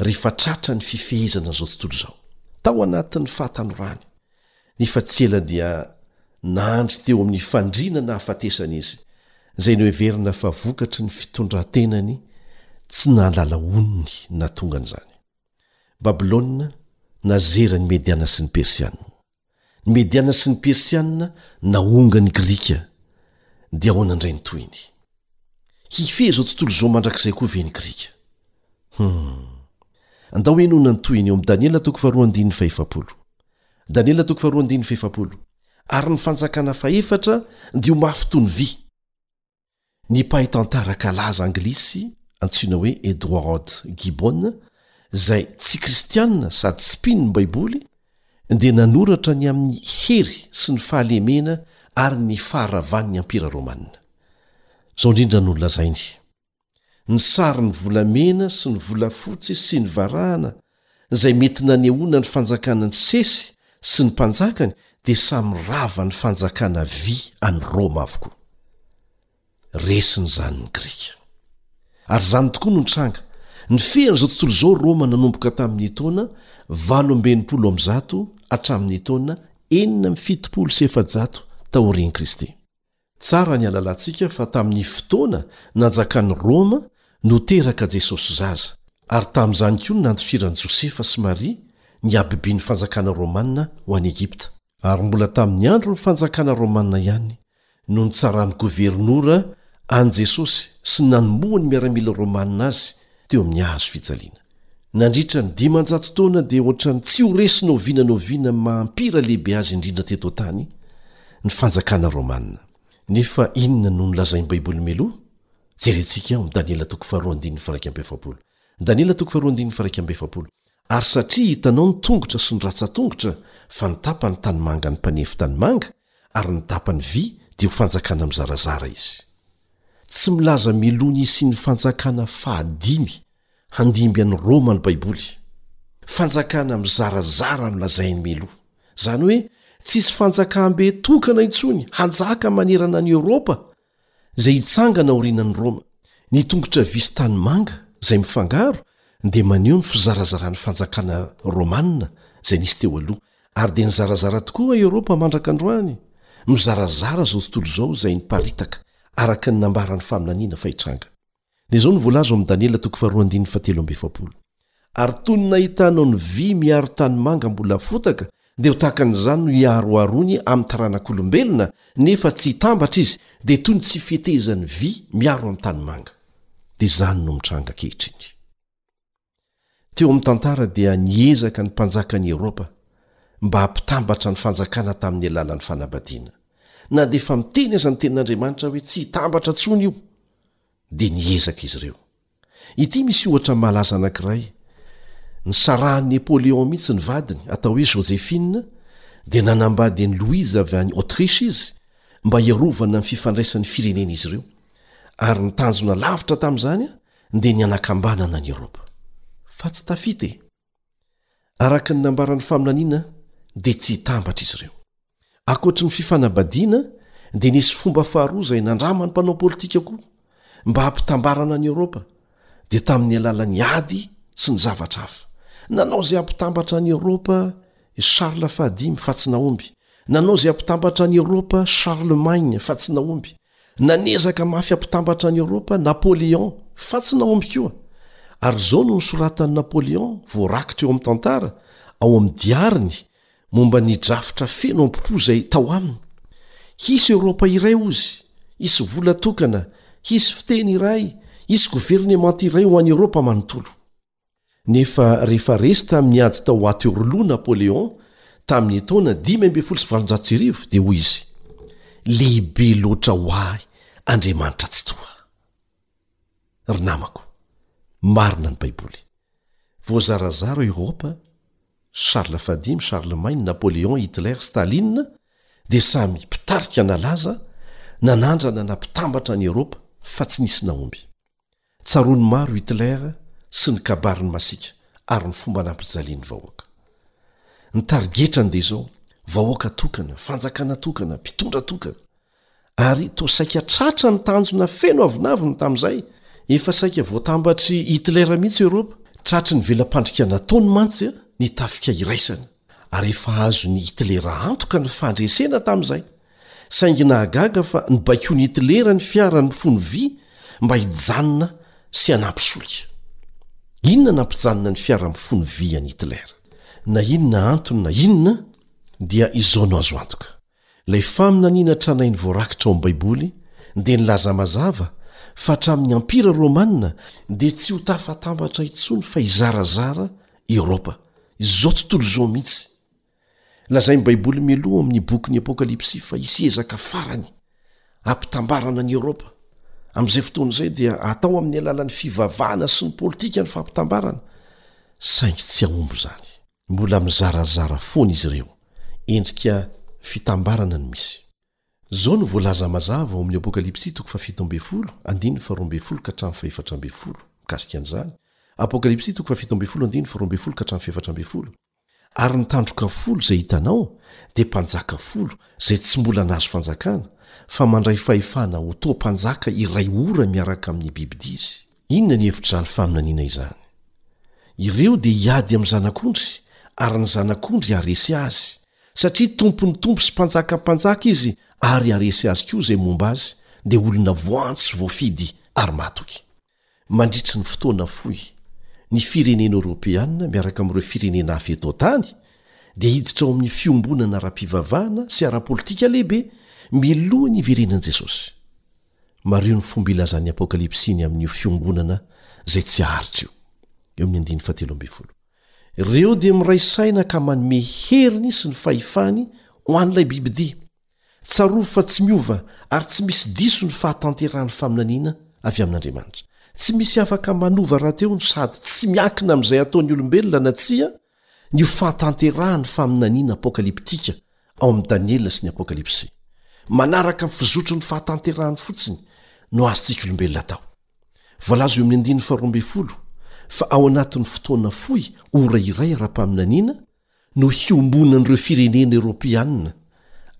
rehefa tratra ny fifehezana an'izao tontolo izao. Tao anatin'ny fahatanorany, Nefa tsy ela dia nandry teo amin'ny fandriana nahafatesany izy, izay noheverina fa vokatry ny fitondran-tenany tsy nahalala onony nahatonga an'izany. Babylona nazera ny Mediana sy ny Persiana. Ny Mediana sy ny Persiana nahonga ny Grika, dia ahoana indray ny tohiny? Hifehy izao tontolo izao mandrakizay koa ve ny Grika? Hum. Andao henoina ny tohiny eo amin'ny Daniela toko faharoa andininy fahefapolo. Daniela toko faharoa andininy fahefapolo Ary ny fanjakana fahefatra dia ho mafy toy ny vy Ny mpahay tantara kalaza anglisy antsoina hoe Edward Gibbon, izay tsy kristiana sady tsy mpino ny Baiboly, dia nanoratra ny amin'ny hery sy ny fahalemena ary ny faharavan'ny Empira Romana. Izao indrindra no nolazainy, ny sarin'ny volamena sy ny volafotsy sy ny varahana izay mety nanehoana ny fanjakana ny sesy sy ny mpanjakany dia samy rava ny fanjakana vy any roma avokoa resiny izany ny grika ary izany tokoa no nitranga ny fehan'izao tontolo izao roma nanomboka tamin'ny taona valo amben'nypolo am'zato hatramin'ny taona enina am'fitopolo sy efajato taorian'i kristy Tsara ny halalantsika fa tamin'ny fotoana nanjakan'i Roma no teraka Jesosy zaza, ary tamin'izany koa no nandifiran'i Josefa sy Maria ny habibian'ny fanjakana romanina ho any Egypta. Ary mbola tamin'ny andron'ny fanjakana romanina ihany no nitsaran'ny governora an'i Jesosy sy ny nanombohan'ny miaramila romanina azy teo amin'ny hazo fijaliana. Nandritra ny dimanjato taona dia hoatran'ny tsy ho resy noviana noviana ny maha-ampira lehibe azy indrindra teto an-tany, ny Fanjakana Romana. Nefa inona no nolazain'ny Baiboly mialoha? Jerentsika ao amin'ny Daniela toko faharoa andininy faraika amby efapolo. Daniela toko faharoa andininy faraika amby efapolo, Ary satria hitanao ny tongotra sy ny ratsan-tongotra, fa ny tapany tanimanga ny mpanefy tanimanga, ary ny tapany vy, dia ho fanjakana mizarazara izy. Tsy milaza mialoha ny hisian'ny fanjakana fahadimy Handimby an'i Roma ny Baiboly. Fanjakana mizarazara no lazain'i Milo. Izany hoe tsisy fanjakam-be tokana intsony hanjaka manerana an'i Eoropa izay hitsangana aorianan'i Roma. Ny tongotra vy sy tanimanga izay mifangaro dia maneho ny fizarazaran'ny fanjakana romana izay nisy teo aloha. Ary dia nizarazara tokoa i Eoropa mandraka androany. Mizarazara izao tontolo izao izay niparitaka, araka ny nambaran'ny faminaniana fahitranga. Dia izao no voalaza ao amin'ny Daniela toko faharoa andininy fahatelo amby efapolo, Ary toy ny nahitanao ny vy miaro tanimanga mbola fotaka, dia ho tahaka an'izany no hiaroharoany amin'ny taranak'olombelona, nefa tsy hitambatra izy, dia toy ny tsy fihetehezan'ny vy miaro amin'ny tanimanga. Dia izany no mitranga ankehitriny. Teo amin'ny tantara dia niezaka ny mpanjakan'i Eoropa mba hampitambatra ny fanjakana tamin'ny alalan'ny fanabadiana. Na dia efa miteny aza ny tenin'Andriamanitra hoe tsy hitambatra intsony io, dia niezaka izy ireo. Ity misy ohatra malaza anankiray, Nisarahan'i Nepôleon mihitsy ny vadiny, atao hoe Joséphine, dia nanambady an'i Louise avy any Autriche izy mba hiarovana ny fifandraisan'ny firenen'izy ireo, ary ny tanjona lavitra tamin'izany dia ny hanakambanana an'i Eoropa. Fa tsy tafita e! Araka ny nambaran'ny faminaniana dia tsy hitambatra izy ireo. Ankoatry ny fifanabadiana dia nisy fomba faharoa izay nandraman'ny mpanao politika koa mba hampitambarana an'i Eoropa dia tamin'ny alalan'ny ady sy ny zavatra hafa. Nanao izay hampitambatra an'i Eoropa i Charles fahadimy fa tsy nahomby. Nanao izay hampitambatra an'i Eoropa Charlemagne fa tsy nahomby. Nanezaka mafy hampitambatra an'i Eoropa Napoléon, fa tsy nahomby koa, ary izao no nosoratan'i Napoléon, voarakitra eo amin'ny tantara, ao amin'ny diariny, momba ny drafitra feno ambo-po izay tao aminy, Hisy Eoropa iray, hozy, hisy vola tokana, hisy fiteny iray, hisy governemanta iray ho an'i Eoropa manontolo. nefa rehefa resy tamin'ny ady tao Waterloo Napoléon tamin'ny taona dimy ambin'ny folo sy valonjato sy arivo dia hoy izy, Lehibe loatra ho ahy Andriamanitra Tsitoha. Ry namako, marina ny Baiboly. Voazarazara ao Eoropa, Charles fahadimy, Charlemagne, Napoléon, Hitler, Staline dia samy mpitarika nalaza, nanandrana na mpitambatra an'i Eoropa fa tsy nisy nahomby. Tsaroan'ny maro Hitler sy ny kabariny masiaka ary ny fomba nampijaliany vahoaka. Ny tarigetrany dia izao, vahoaka tokana, fanjakana tokana, mpitondra tokana. Ary toa saika tratra ny tanjona feno avonavony tamin'izay. Efa saika voatambatr'i Hitler mihitsy Eoropa. Tratry ny vela-pandrika nataony mantsy ny tafika iraisana, ary efa azon'i Hitler antoka ny fandresena tamin'izay. Saingy nahagaga fa nobaikoin'i Hitlera ny fiara nifono vy mba hijanona sy hanampy solika. Inona nampijanona ny fiara mifono vy an'i Hitler? Na inona antony na inona, dia izao no azo antoka, Ilay faminaniana tranainy voarakitra ao amin'ny Baiboly dia nilaza mazava fa hatramin'ny Ampira Romanina dia tsy ho tafatambatra intsony fa hizarazara i Eoropa, izao tontolo izao mihitsy, Lazain'ny Baiboly mialoha ao amin'ny bokin'ny Apokalypsy fa hisy ezaka farany hampitambarana an'i Eoropa. Amin'izay fotoana izay dia hatao amin'ny alalan'ny fivavahana sy ny politika ny fampitambarana, saingy tsy hahomby izany. Mbola mizarazara foana izy ireo. Endrika fitambarana no misy. Izao no voalaza mazava ao amin'ny Apokalypsy toko fahafito ambin'ny folo, andininy faharoa ambin'ny folo ka hatramin'ny fahefatra ambin'ny folo, mikasika an'izany, Apokalypsy toko fahafito ambin'ny folo, andininy faharoa ambin'ny folo ka hatramin'ny fahefatra ambin'ny folo, Ary ny tandroka folo izay hitanao dia mpanjaka folo izay tsy mbola nahazo fanjakana, fa mandray fahefana ho toa mpanjaka iray ora miaraka amin'ny bibidia izy. Inona ny hevitr'izany faminaniana izany? Ireo dia hiady amin'ny Zanak'ondry, ary ny Zanak'ondry haharesy azy, satria Tompon'ny tompo sy Mpanjakan'ny mpanjaka izy, ary haharesy azy koa izay momba azy, dia olona voantso, voafidy, ary matoky. Mandritry ny fotoana fohy, ny firenena eoropeana miaraka amin'ireo firenena hafa eto an-tany dia hiditra ao amin'ny fiombonana ara-pivavahana sy ara-politika lehibe miloha ny hiverenan'i Jesosy. Mariho ny fomba ilazan'ny Apokalypsy ny amin'io fiombonana izay tsy haharitra io. Eo amin'ny andininy fahatelo ambin'ny folo. Ireo dia miray saina ka manome heriny sy ny fahefany ho an'ilay bibidia. Tsarovy fa tsy miova ary tsy misy diso ny fahatanterahan'ny faminaniana avy amin'Andriamanitra. Tsy misy afaka manova rahateo no sady tsy miankina amin'izay ataon'ny olombelona na tsia ny ho fahatanterahan'ny faminaniana apokalyptika ao amin'i Daniela sy ny Apokalypsy. Manaraka ny fizotry ny fahatanterahany fotsiny no azontsika olombelona atao. Voalaza eo amin'ny andininy faharoa ambin'ny folo fa ao anatin'ny fotoana fohy ora iray ara-paminaniana no hiombonan'ireo firenena eropeanina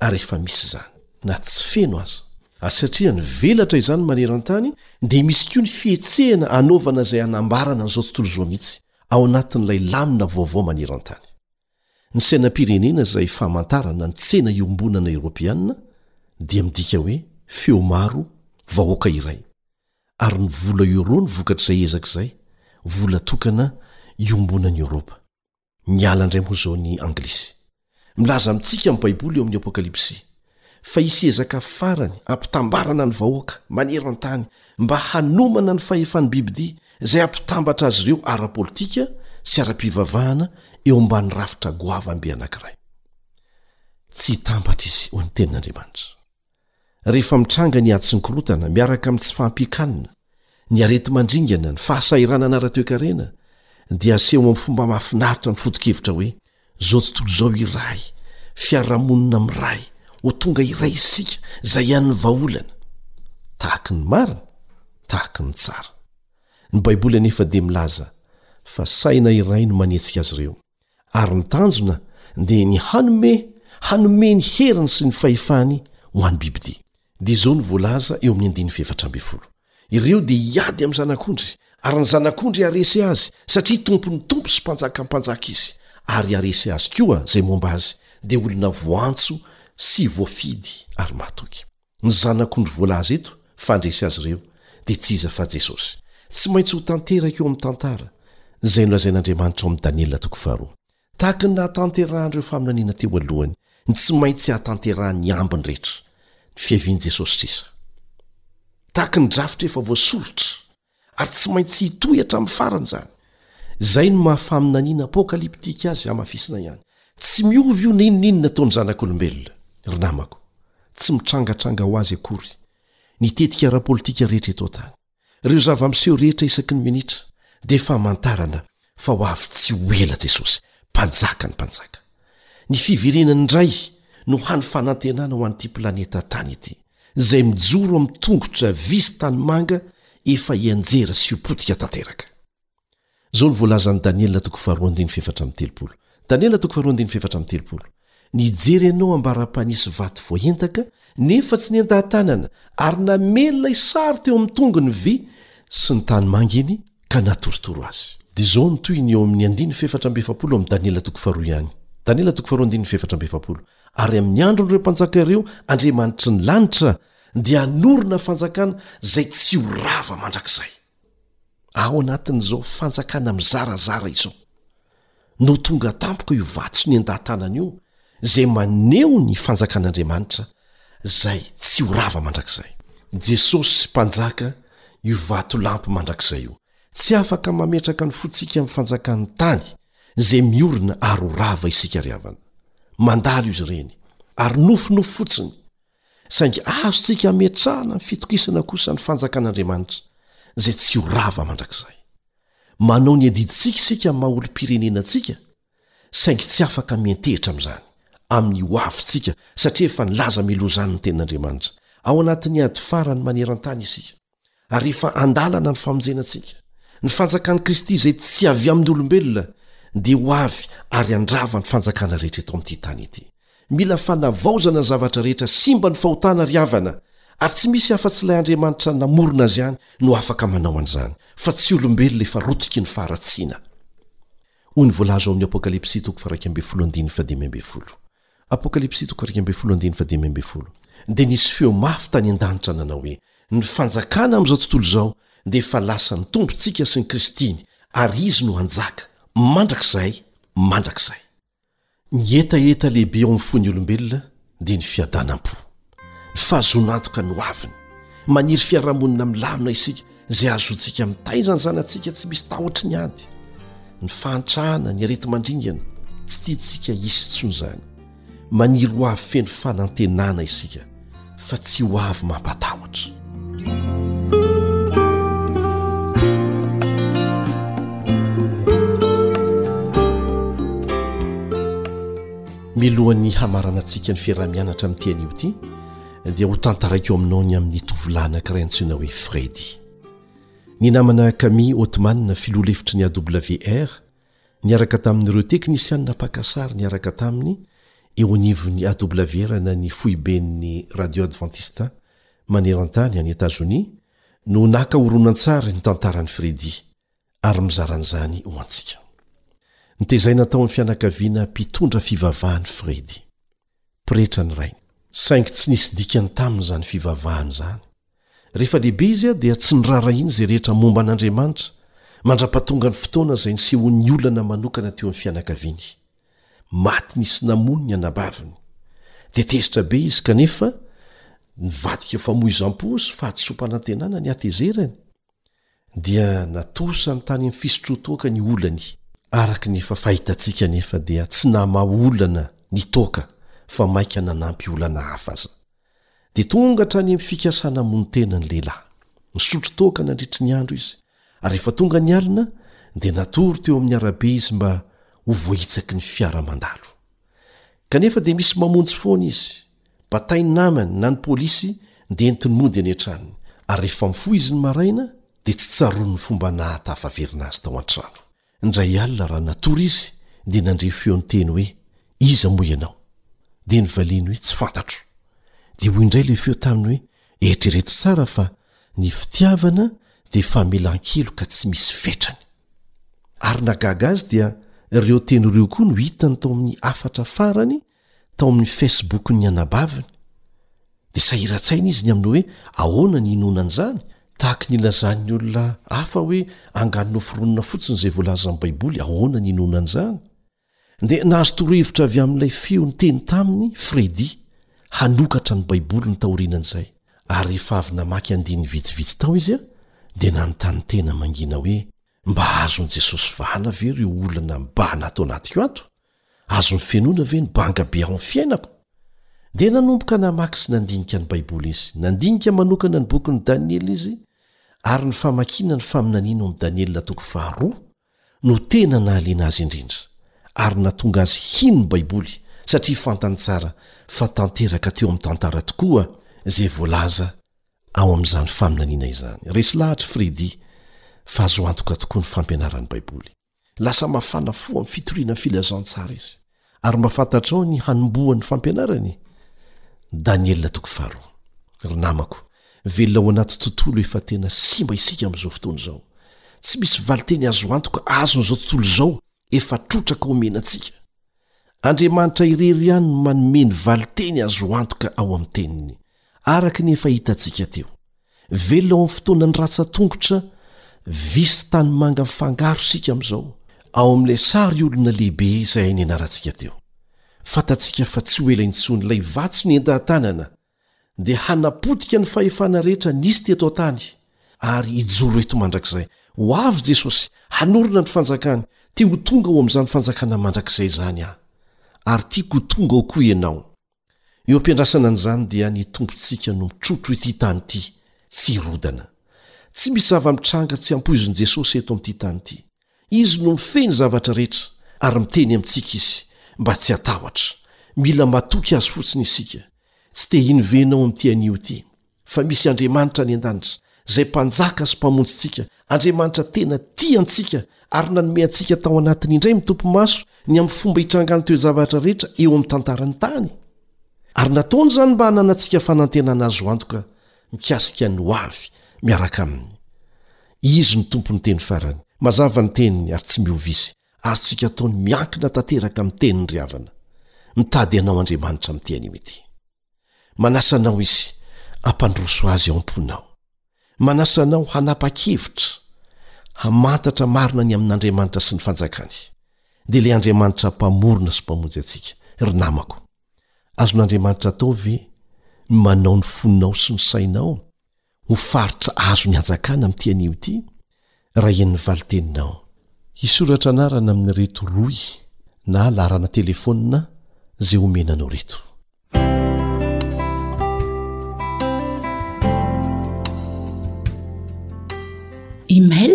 ary efa misy izany na tsy feno aza ary satria ny velatra izany maneran-tany dia misy koa ny fihetsehana anaovana izay anambarana an'izao tontolo zoa mihitsy ao anatin'ilay lamina vaovao maneran-tany ny sainam-pirenena izay famantarana ny tsena iombonana eropeanina dia midika hoe feo maro vahoaka iray ary ny vola euro ny vokatr'izay ezaka izay vola tokana iombonan'i eoropa Miala indray moa izao ny Anglisy. Milaza amintsika ny Baiboly eo amin'ny Apokalypsy, fa hisy ezaka farany hampitambarana ny vahoaka maneran-tany mba hanomana ny fahefan'ny bibidia izay hampitambatra azy ireo ara-politika sy ara-pivavahana eo ambany rafitra goavambe anankiray. Tsy hitambatra izy, hoy ny Tenin'Andriamanitra. Rehefa mitranga ny hatsin-korontana, miaraka amin'ny tsy fahampian-kanina, ny areti-mandringana, ny fahasahiranana ara-toekarena, dia aseho amin'ny fomba mahafinaritra ny foto-kevitra hoe, Izao tontolo izao iray, fiarahamonina miray, ho tonga iray isika, izay an'ny vahaolana. Tahaka ny marina, tahaka ny tsara. Ny Baiboly anefa dia milaza fa saina iray no manetsika azy ireo, Ary ny tanjona dia ny hanome hanome ny heriny sy ny fahefany ho an'ny bibidia. Dia izao no voalaza eo amin'ny andininy fahefatra ambin'ny folo, Ireo dia hiady amin'ny zanak'ondry, ary ny zanak'ondry haharesy azy, satria tompon'ny tompo sy mpanjakan'ny mpanjaka izy, ary haharesy azy koa izay momba azy, dia olona voantso sy voafidy ary mahatoky. Ny zanak'ondry voalaza eto fa handresy azy ireo dia tsy iza fa Jesosy. Tsy maintsy ho tanteraka eo amin'ny tantara izay nolazain'Andriamanitra ao amin'ny Daniela toko faharoa. Tahaka ny nahatanterahan'ireo faminaniana teo alohany, ny tsy maintsy hahatanterahan'ny ambiny rehetra ny fiavian'i Jesosy sisa. Tahaka ny drafitra efa voasoritra. ary tsy maintsy hitohy hatramin'ny farany izany izay no mahafaminaniana apokalyptika azy hamafisina ihany tsy miovy io neninenyny nataony zanak'olombelona ry namako tsy mitrangatranga ho azy akory ny tetika ara-politika rehetra eto an-tany ireo zava-miseho rehetra isaky ny minitra dia famantarana fa ho avy tsy ho ela Jesosy, Mpanjakan'ny mpanjaka. Ny fiverenan'ny Ray no hany fanantenana ho an'ity planeta tany ity, izay mijoro amin'ny tongotra vy sy tanimanga efa hianjera sy ho potika tanteraka. Izao no voalazan'i Daniela toko faharoa andininy fefatra amby telopolo, Daniela toko faharoa andininy fefatra amby telopolo, Nijery anao ambara-panisy vato voaentaka nefa tsy nendaha-tanana ary namely ilay sary teo amin'ny tongony vy sy ny tanimanga iny ka natorotoro azy. Dia izao ny tohiny eo amin'ny andininy fahefatra amby efapolo ao amin'ny Daniela toko faharoa ihany. Daniela toko faharoa andininy fahefatra amby efapolo, Ary amin'ny andron'ireo mpanjaka ireo Andriamanitry ny lanitra dia hanorina fanjakana izay tsy ho rava mandrakizay ao anatin'izao fanjakana mizarazara izao. no tonga tampoka io vatsy niendahan-tanana io izay maneho ny fanjakan'Andriamanitra izay tsy ho rava mandrakizay. Jesosy Mpanjaka io vatolampy mandrakizay io. Tsy afaka mametraka ny fontsika amin'ny fanjakan'ny tany izay miorina ary ho rava isika ry havana. Mandalo izy ireny ary nofinofy fotsiny Saingy azontsika ametrahana ny fitokisana kosa ny Fanjakan'Andriamanitra, izay tsy ho rava mandrakizay. Manao ny adidintsika isika amin'ny maha olom-pirenena antsika, saingy tsy afaka miantehitra amin'izany, amin'ny ho avintsika, satria efa nilaza mialoha izany ny Tenin'Andriamanitra. Ao anatin'ny ady farany maneran-tany isika. ary efa andalana ny famonjena antsika ny fanjakan'i kristy izay tsy avy amin'ny olombelona dia ho avy ary andrava ny fanjakana rehetra eto amin'ity tany ity mila fanavaozana ny zavatra rehetra simba ny fahotana ry havana ary tsy misy hafa-tsy ilay andriamanitra namorona azy any no afaka manao an'izany fa tsy olombelona efa rotiky ny faharatsiana hoy ny voalaza ao amin'ny apokalypsy toko farakmbe folo andinny fadimembe folo Dia nisy feo mafy tany an-danitra nanao hoe, Ny fanjakana amin'izao tontolo izao dia efa lasan'ny Tompontsika sy ny Kristiny, ary Izy no hanjaka, mandrakizay mandrakizay. Ny hetaheta lehibe ao amin'ny fon'ny olombelona dia ny fiadanam-po. Fahazon'antoka ny hoaviny. Maniry fiarahamonina milamina isika, izay hahazoantsika mitaiza ny zanatsika tsy misy tahotry ny ady. Ny fahantrana, ny areti-mandringana, tsy tiantsika hisy intsony izany. Maniry hoavy feno fanantenana isika, fa tsy hoavy mampatahotra. Milohan'ny hamarana antsika ny fiaraha-mianatra amin'ity anio ity dia ho tantaraiko aminao ny amin'ny tovolahy anankiray antsoina hoe Freddy. Ny namana Kami Otman, filoha lefitry ny AWR, niaraka tamin'ireo teknisianina mpaka sary niaraka taminy eo anivon'ny AWR na ny foiben'ny Radio Adventista maneran-tany any Etazonia no naka horonantsary ny tantaran'i Freddy ary mizara an'izany ho antsika. Notezaina tao amin'ny fianakaviana mpitondra fivavahany Freddy, pretra ny rainy. Saingy tsy nisy dikany taminy izany fivavahany izany. Rehefa lehibe izy, dia tsy noraharahiany izay rehetra momba an'Andriamanitra, mandra-pahatonga ny fotoana izay nisehoan'ny olana manokana teo amin'ny fianakaviany. Maty nisy namono ny anabaviny. Dia tezitra be izy, kanefa nivadika famoizam-po sy fahadisoam-panantenana ny hatezerany. dia natosany tany amin'ny fisotroan-toaka ny olany. Araka ny efa fahitantsika anefa dia tsy namaha olana ny toaka fa mainka nanampy olana hafa aza. Dia tonga hatrany amin'ny fikasana hamono tena ny lehilahy. Nisotro toaka nandritry ny andro izy ary rehefa tonga ny alina dia natory teo amin'ny arabe izy mba ho voahitsaky ny fiara mandalo. Kanefa dia misy mamonjy foana izy. Batainy ny namany na ny polisy dia entiny mody eny an-tranony, ary rehefa mifoha izy ny maraina dia tsy tsaroany ny fomba nahatafaverina azy tao an-trano. Indray alina raha natory izy dia nandre feo niteny hoe, Iza moa ianao? Dia nivaliany hoe, Tsy fantatro. Dia hoy indray ilay feo taminy hoe, Eritrereto tsara fa ny fitiavana dia famelan-keloka tsy misy fetrany. Ary ny nahagaga azy dia ireo teny ireo koa no hitany tao amin'ny hafatra farany tao amin'ny Facebook-n'ny anabaviny, dia sahiran-tsaina izy ny amin'ny hoe ahoana ny hinoana an'izany, tahaka ny ilazan'ny olona hafa hoe angano noforonina fotsiny izay voalazan'ny Baiboly ahoana ny hinoana an'izany. Dia nahazo torohevitra avy amin'ilay feo niteny taminy Freddy hanokatra ny Baiboly ny taorianan'izay, ary rehefa avy namaky andininy vitsivitsy tao izy dia nanontany tena mangina hoe, Mba azon'i Jesosy vahana ve ireo olana mibahana ato anatiko ato? Azon'ny fenoana ve ny banga be ao amin'ny fiainako? Dia nanomboka namaky sy nandinika ny Baiboly izy. Nandinika manokana ny bokin'i Daniela izy, ary ny famakiana ny faminaniana ao amin'ny Daniela toko faharoa no tena nahaliana azy indrindra, ary nahatonga azy hino ny Baiboly, satria fantany tsara fa tanteraka teo amin'ny tantara tokoa izay voalaza ao amin'izany faminaniana izany. Resy lahatra i Freddy fa azo antoka tokoa ny fampianaran'ny Baiboly. Lasa mafana fo amin'ny fitoriana ny filazantsara izy, ary mba fantatrao ny hanombohan'ny fampianarany e! Daniela toko faharoa. Ry namako, velona ao anaty tontolo efa tena simba isika amin'izao fotoana izao. Tsy misy valinteny azo antoka azon'izao tontolo izao efa trotraka omena antsika. Andriamanitra irery ihany no manome ny valin-teny azo antoka ao amin'ny Teniny, araka ny efa hitantsika teo. Velona ao amin'ny fotoanan'ny ratsan-tongotra visy tanimanga mifangaro isika amin'izao, ao amin'ilay sary olona lehibe izay nianarantsika teo. Fantatsika fa tsy ho ela intsony ilay vatsy nihentahan-tanana dia hanapotika ny fahefana rehetra nisy teto an-tany ary hijoro eto mandrakizay. Ho avy Jesosy, hanorina ny fanjakany. Te ho tonga ao amin'izany fanjakana mandrakizay izany aho, ary tiako ho tonga ao koa ianao. Eo am-piandrasana an'izany dia ny Tompontsika no mitrotro ity tany ity, tsy hirodana. Tsy misy zava-mitranga tsy ampoizin'i Jesosy eto amin'ity tany ity. Izy no mifehy ny zavatra rehetra, ary miteny amintsika Izy mba tsy hatahotra. Mila matoky Azy fotsiny isika. Tsy te hino ve ianao amin'ity anio ity, fa misy Andriamanitra any an-danitra, izay Mpanjaka sy Mpamonjintsika, Andriamanitra tena tia antsika ary nanome antsika tao anatiny indray mitopy-maso ny amin'ny fomba itrangan'ny toe-javatra rehetra eo amin'ny tantaran'ny tany? Ary nataony izany mba hananantsika fanantenana azo antoka mikasika ny ho avy miaraka Aminy. Izy no Tompon'ny Teny Farany. Mazava ny Teniny ary tsy miovisy. Azontsika atao ny miankina tanteraka amin'ny Teniny ry havana. Mitady anao Andriamanitra amin'ity anio ity. Manasa anao Izy hampandroso Azy ao am-ponao. Manasa anao hanapa-kevitra hamantatra marina ny amin'Andriamanitra sy ny Fanjakany. Dia ilay Andriamanitra Mpamorona sy Mpamonjy antsika, ry namako. Azon'Andriamanitra atao ve ny manao ny fonao sy ny sainao ho faritra azony hanjakana amin'ity anio ity? Raha henon'ny valin-teninao. Hisoratra anarana amin'ireto rohy na laharana telefaonina izay homena anao ireto. Email.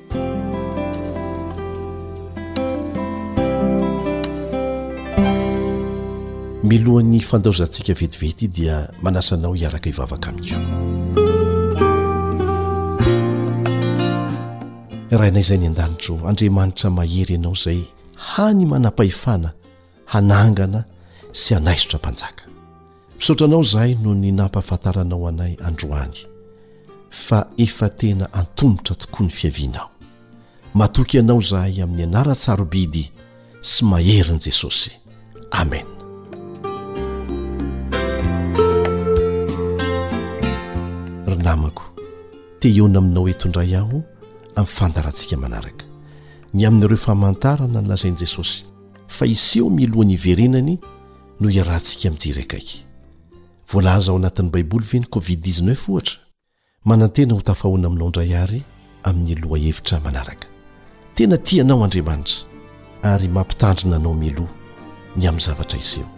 milohan'ny fandaozantsika vetivety dia manasa anao hiaraka hivavaka amiko raha inay izay ny an-danitro andriamanitra mahery ianao izay hany manam-pahefana hanangana sy hanaisotra mpanjaka misaotra anao zahay noho ny nampahafantaranao anay androany fa efa tena antomotra tokoa ny fiavianao matoky anao zahay amin'ny anaratsarobidy sy maherin'i jesosy amen ry namako te hiona aminao eto indray aho amin'ny fandarantsika manaraka ny amin'ireo famantarana ny lazain'i jesosy fa hiseho miloha ny hiverenany no iarahantsika mijery akaiky. Voalaza ao anatin'ny Baiboly ve ny Covid 19, ohatra? Manantena ho tafahoana aminao indray àry amin'ny lohahevitra manaraka. Tena tia anao Andriamanitra, ary mampitandrina anao mialoha ny amin'ny zavatra hiseho.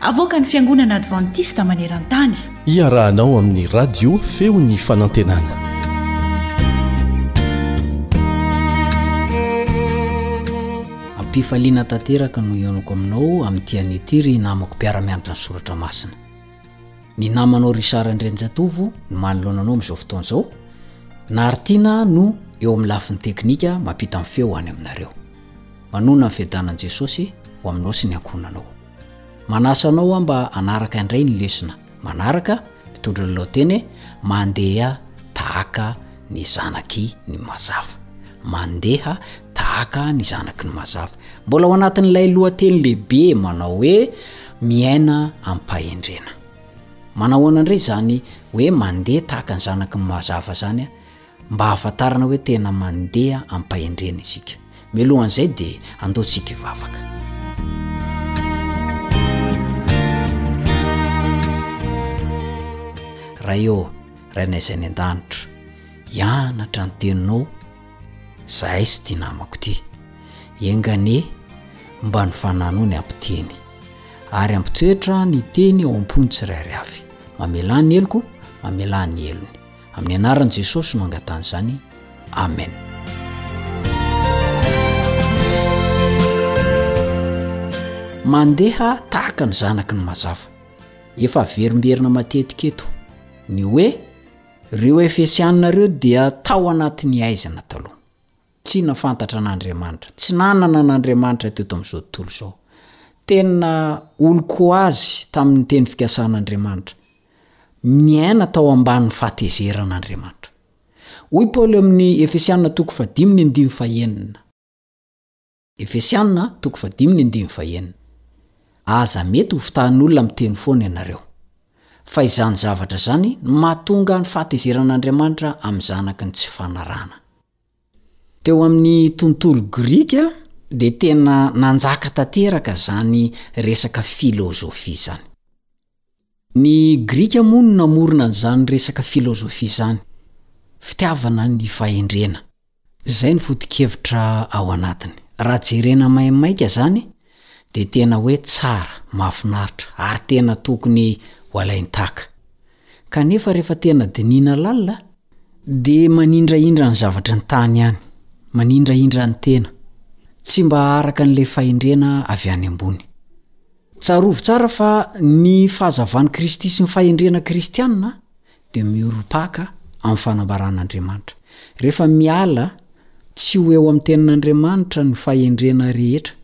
Avoakan'ny Fiangonana Advantista maneran-tany. Iarahanao amin'ny Radio Feon'ny Fanantenana. Am-pifaliana tanteraka no ionako aminao amin'ity anio ity ry namako mpiara-mianatra ny soratra masina. Ny namanao Richard Andrianjatovo no manoloana anao amin'izao fotoana izao. Naritina no eo amin'ny lafiny teknika mampita ny feo any aminareo. Manona ny fiadanan'i Jesosy ho aminao sy ny ankohonanao. Manasa anao aho mba hanaraka indray ny lesona manaraka, mitondra ny laoteny hoe, Mandeha tahaka ny zanaky ny mazava. Mandeha tahaka ny zanaky ny mazava. Mbola ao anatin'ilay lohateny lehibe manao hoe miaina amim-pahendrena. Manahoana indray izany hoe mandeha tahaka ny zanaky ny mazava izany? mba hahafantarana hoe tena mandeha am-pahendrena isika. Mialohan'izay dia andao isika hivavaka. Ray ô, Rainay izay any an-danitra, hianatra ny teninao izahay sy ity namako ity. Enga anie mba ny fananao ny hampiteny ary hampitoetra ny teny ao am-pon'ny tsirairay avy. Mamelà ny heloko, mamelà ny helony. Amin'ny anaran'i Jesosy no angatahana izany. Amen. Mandeha tahaka ny zanaky ny mazava. Efa averimberina matetika eto ny hoe reo Efesianina reo dia tao anatin'ny aizina taloha. Tsy nafantatra an'Andriamanitra. Tsy nanana an'Andriamanitra teto amin'izao tontolo izao. Tena olon-koazy tamin'ny teny fikasan'Andriamanitra. Niaina tao ambanin'ny fahatezerana Andriamanitra. Hoy Paoly amin'ny Efesiana toko fahadimy ny andininy fahenina. Efesiana toko fahadimy ny andininy fahenina Aza mety ho fitahan'olona miteny foana ianareo, fa izany zavatra izany no mahatonga ny fahatezeran'Andriamanitra amin'ny zanaky ny tsy fanarahana. Teo amin'ny tontolo grika dia tena nanjaka tanteraka izany resaka filôzôfia izany. Ny Grika moa no namorona an'izany resaka filôzôfia izany, fitiavana ny fahendrena. Izay ny foto-kevitra ao anatiny. Raha jerena maimaika izany dia tena hoe tsara, mahafinaritra ary tena tokony ho alain-tahaka. Kanefa rehefa tena dinihina lalina dia manindrahindra ny zavatra ny tany any, manindrahindra ny tena, tsy mba araka an'ilay fahendrena avy any ambony. Tsarovy tsara fa ny fahazavan'i Kristy sy ny fahendrena kristiana dia miorim-paka amin'ny fanambaran'Andriamanitra. Rehefa miala tsy ho eo amin'ny Tenin'Andriamanitra ny fahendrena rehetra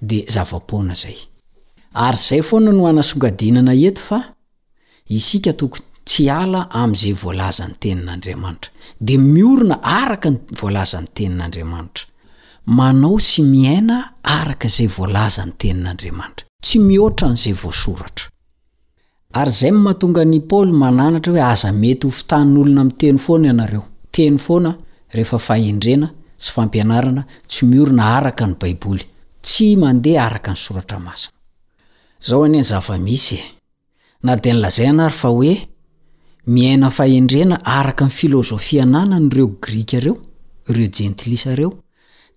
dia zava-poana izay. Ary izay foana no hanasongadinana eto fa Isika tokony tsy hiala amin'izay voalazan'ny Tenin'Andriamanitra, dia miorina araka ny voalazan'ny Tenin'Andriamanitra. Manao sy miaina araka izay voalazan'ny Tenin'Andriamanitra. Tsy mihoatra an'izay voasoratra. Ary izay no mahatonga an'i Paoly mananatra hoe aza mety ho fitahin'olona miteny foana ianareo. Teny foana rehefa fahendrena sy fampianarana tsy miorina araka ny Baiboly, tsy mandeha araka ny Soratra Masina. Izao anie ny zava-misy e! Na dia nolazaina ary fa hoe miaina fahendrena araka ny filozofia ananan'ireo Grika ireo ireo jentilisa ireo,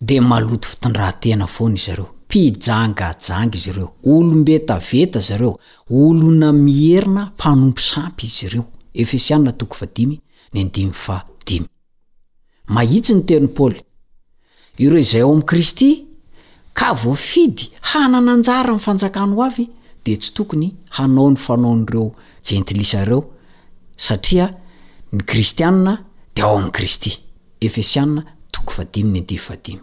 dia maloto fitondran-tena foana izy ireo. Mpijangajanga izy ireo, olom-betaveta izy ireo, olona mierina mpanompo sampy izy ireo. Efesiana toko fahadimy, ny andininy fahadimy. Mahitsy ny tenin'i Paoly. Ireo izay ao amin'i Kristy ka voafidy hanana anjara amin'ny fanjakany ho avy dia tsy tokony hanao ny fanaon'ireo jentilisa ireo satria ny kristiana dia ao amin'i Kristy. Efesiana toko fahadimy ny andivo fahadimy.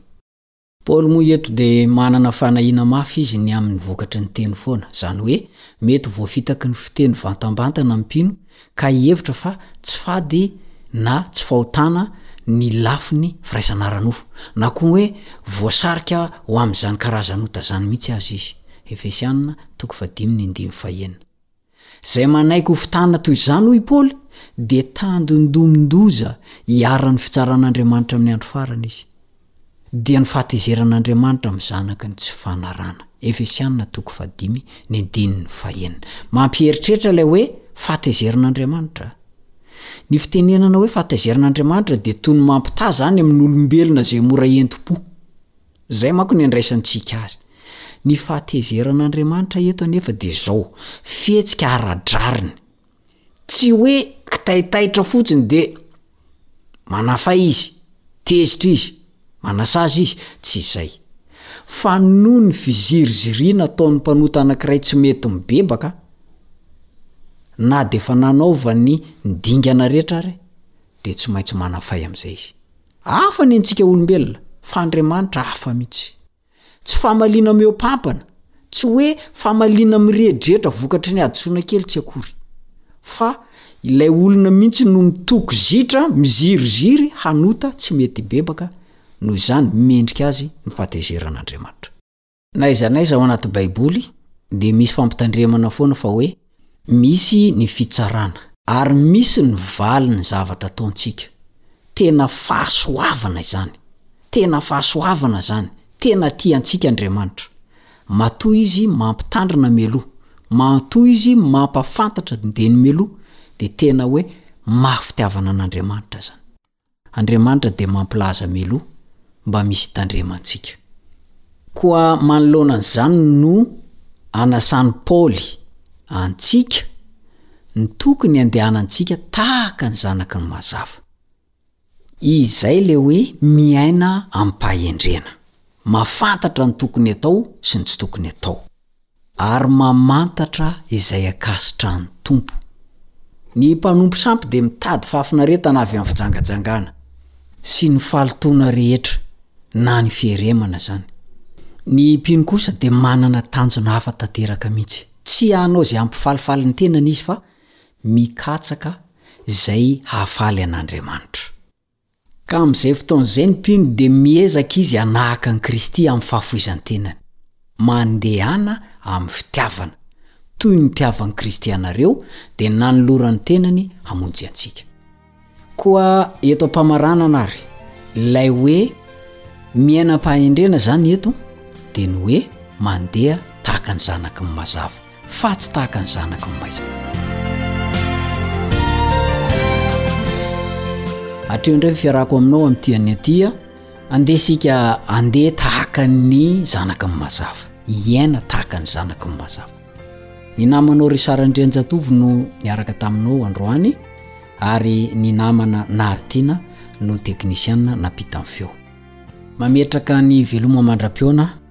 Paoly moa eto dia manana fanahiana mafy izy ny amin'ny vokatry ny teny foana, izany hoe mety ho voafitaky ny fiteny vantambantana ny mpino ka hihevitra fa tsy fady na tsy fahotana ny lafiny firaisana ara-nofo, na koa hoe voasarika ho amin'izany karazan'ota izany mihitsy aza izy. Efesiana, toko fahadimy ny andininy fahenina. Izay manaiky ho fitana toy izany, hoy i Paoly, dia tandindomin-doza iharan'ny fitsaran'Andriamanitra amin'ny andro farany izy. Dia ny fahatezeran'Andriamanitra amin'ny zanaky ny tsy fanarahana. Efesiana toko fahadimy ny andininy fahenina. Mampieritreritra ilay hoe fahatezeran'Andriamanitra. Ny fitenenana hoe fahatezeran'Andriamanitra dia toy ny mampitaha izany amin'ny olombelona izay mora entim-po. Izay manko ny andraisantsika azy. Ny fahatezeran'Andriamanitra eto anefa dia izao, fihetsika ara-drariny. Tsy hoe kitaitaitra fotsiny dia manafay izy, tezitra izy, manasazy izy, tsy izay. Fa noho ny fiziriziriana ataon'ny mpanota anankiray tsy mety mibebaka, na dia efa nanaovany ny dingana rehetra ary, dia tsy maintsy manafay amin'izay izy. Hafa ny antsika olombelona fa Andriamanitra hafa mihitsy. Tsy famaliana mihoapampana, tsy hoe famaliana miredredra vokatry ny hadisoana kely tsy akory. Fa ilay olona mihitsy no mitoky zitra miziriziry hanota tsy mety hibebaka, noho izany mendrika azy ny fahatezeran'Andriamanitra. Na aiza na aiza ao anaty Baiboly, dia misy fampitandremana foana fa hoe misy ny fitsarana. Ary misy ny valin'ny zavatra ataontsika. Tena fahasoavana izany! Tena fahasoavana izany! Tena tia antsika Andriamanitra. Matoa Izy mampitandrina mialoha, matoa Izy mampafantatra dieny mialoha, dia tena hoe mafy fitiavana an'Andriamanitra izany. Andriamanitra dia mampilaza mialoha mba misy hitandremantsika. Koa manoloana an'izany no anasan'i Paoly antsika ny tokony handehanantsika tahaka ny zanaky ny mazava. Izay ilay hoe miaina amim-pahendrena. Mahafantatra ny tokony atao sy ny tsy tokony atao. Ary mamantatra izay ankasitrahan'ny Tompo. Ny mpanompo sampy dia mitady fahafinaretana avy amin'ny fijangajangana sy ny fahalotoana rehetra na ny fieremana izany. Ny mpino kosa dia manana tanjona hafa tanteraka mihitsy. Tsy hanao izay hampifalifaly ny tenany izy fa mikatsaka izay hahafaly an'Andriamanitra. Ka amin'izay fotoana izay ny mpino dia miezaka izy hanahaka an'i Kristy amin'ny fahafoizan-tenany. Mandehana amin'ny fitiavana, toy ny nitiavan'i Kristy anareo, dia nanolorany ny tenany hamonjy antsika. Koa eto am-pamaranana àry, ilay hoe miaina am-pahendrena izany eto dia ny hoe mandeha tahaka ny zanaky ny mazava. fa tsy tahaka ny zanako ny maizina. Hatreo indray ny fiarahako aminao amin'ity anio ity a, andeha isika andeha tahaka ny zanaka ny mazava, hiaina tahaka ny zanaka ny mazava. Ny namanao Richard Andrianjatovo no niaraka taminao androany ary ny namana Naritina no teknisiana nampita ny feo. Mametraka ny veloma mandra-pihaona.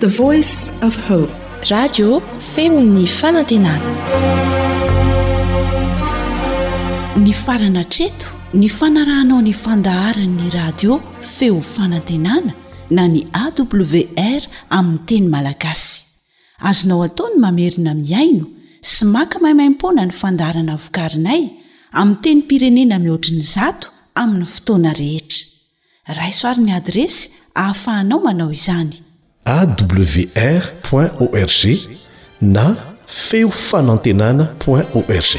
The Voice of Hope. Radio feon'ny fanantenana. Nifarana hatreto ny fanarahanao ny fandaharan'ny radio feo fanantenana na ny AWR amin'ny teny malagasy. Azonao atao ny mamerina mihaino sy maka maimaimpoana ny fandaharana vokarinay amin'ny tenim-pirenena mihoatry ny zato amin'ny fotoana rehetra. Raiso ary ny adiresy ahafahanao manao izany. awr point org na feo fanantenana point org.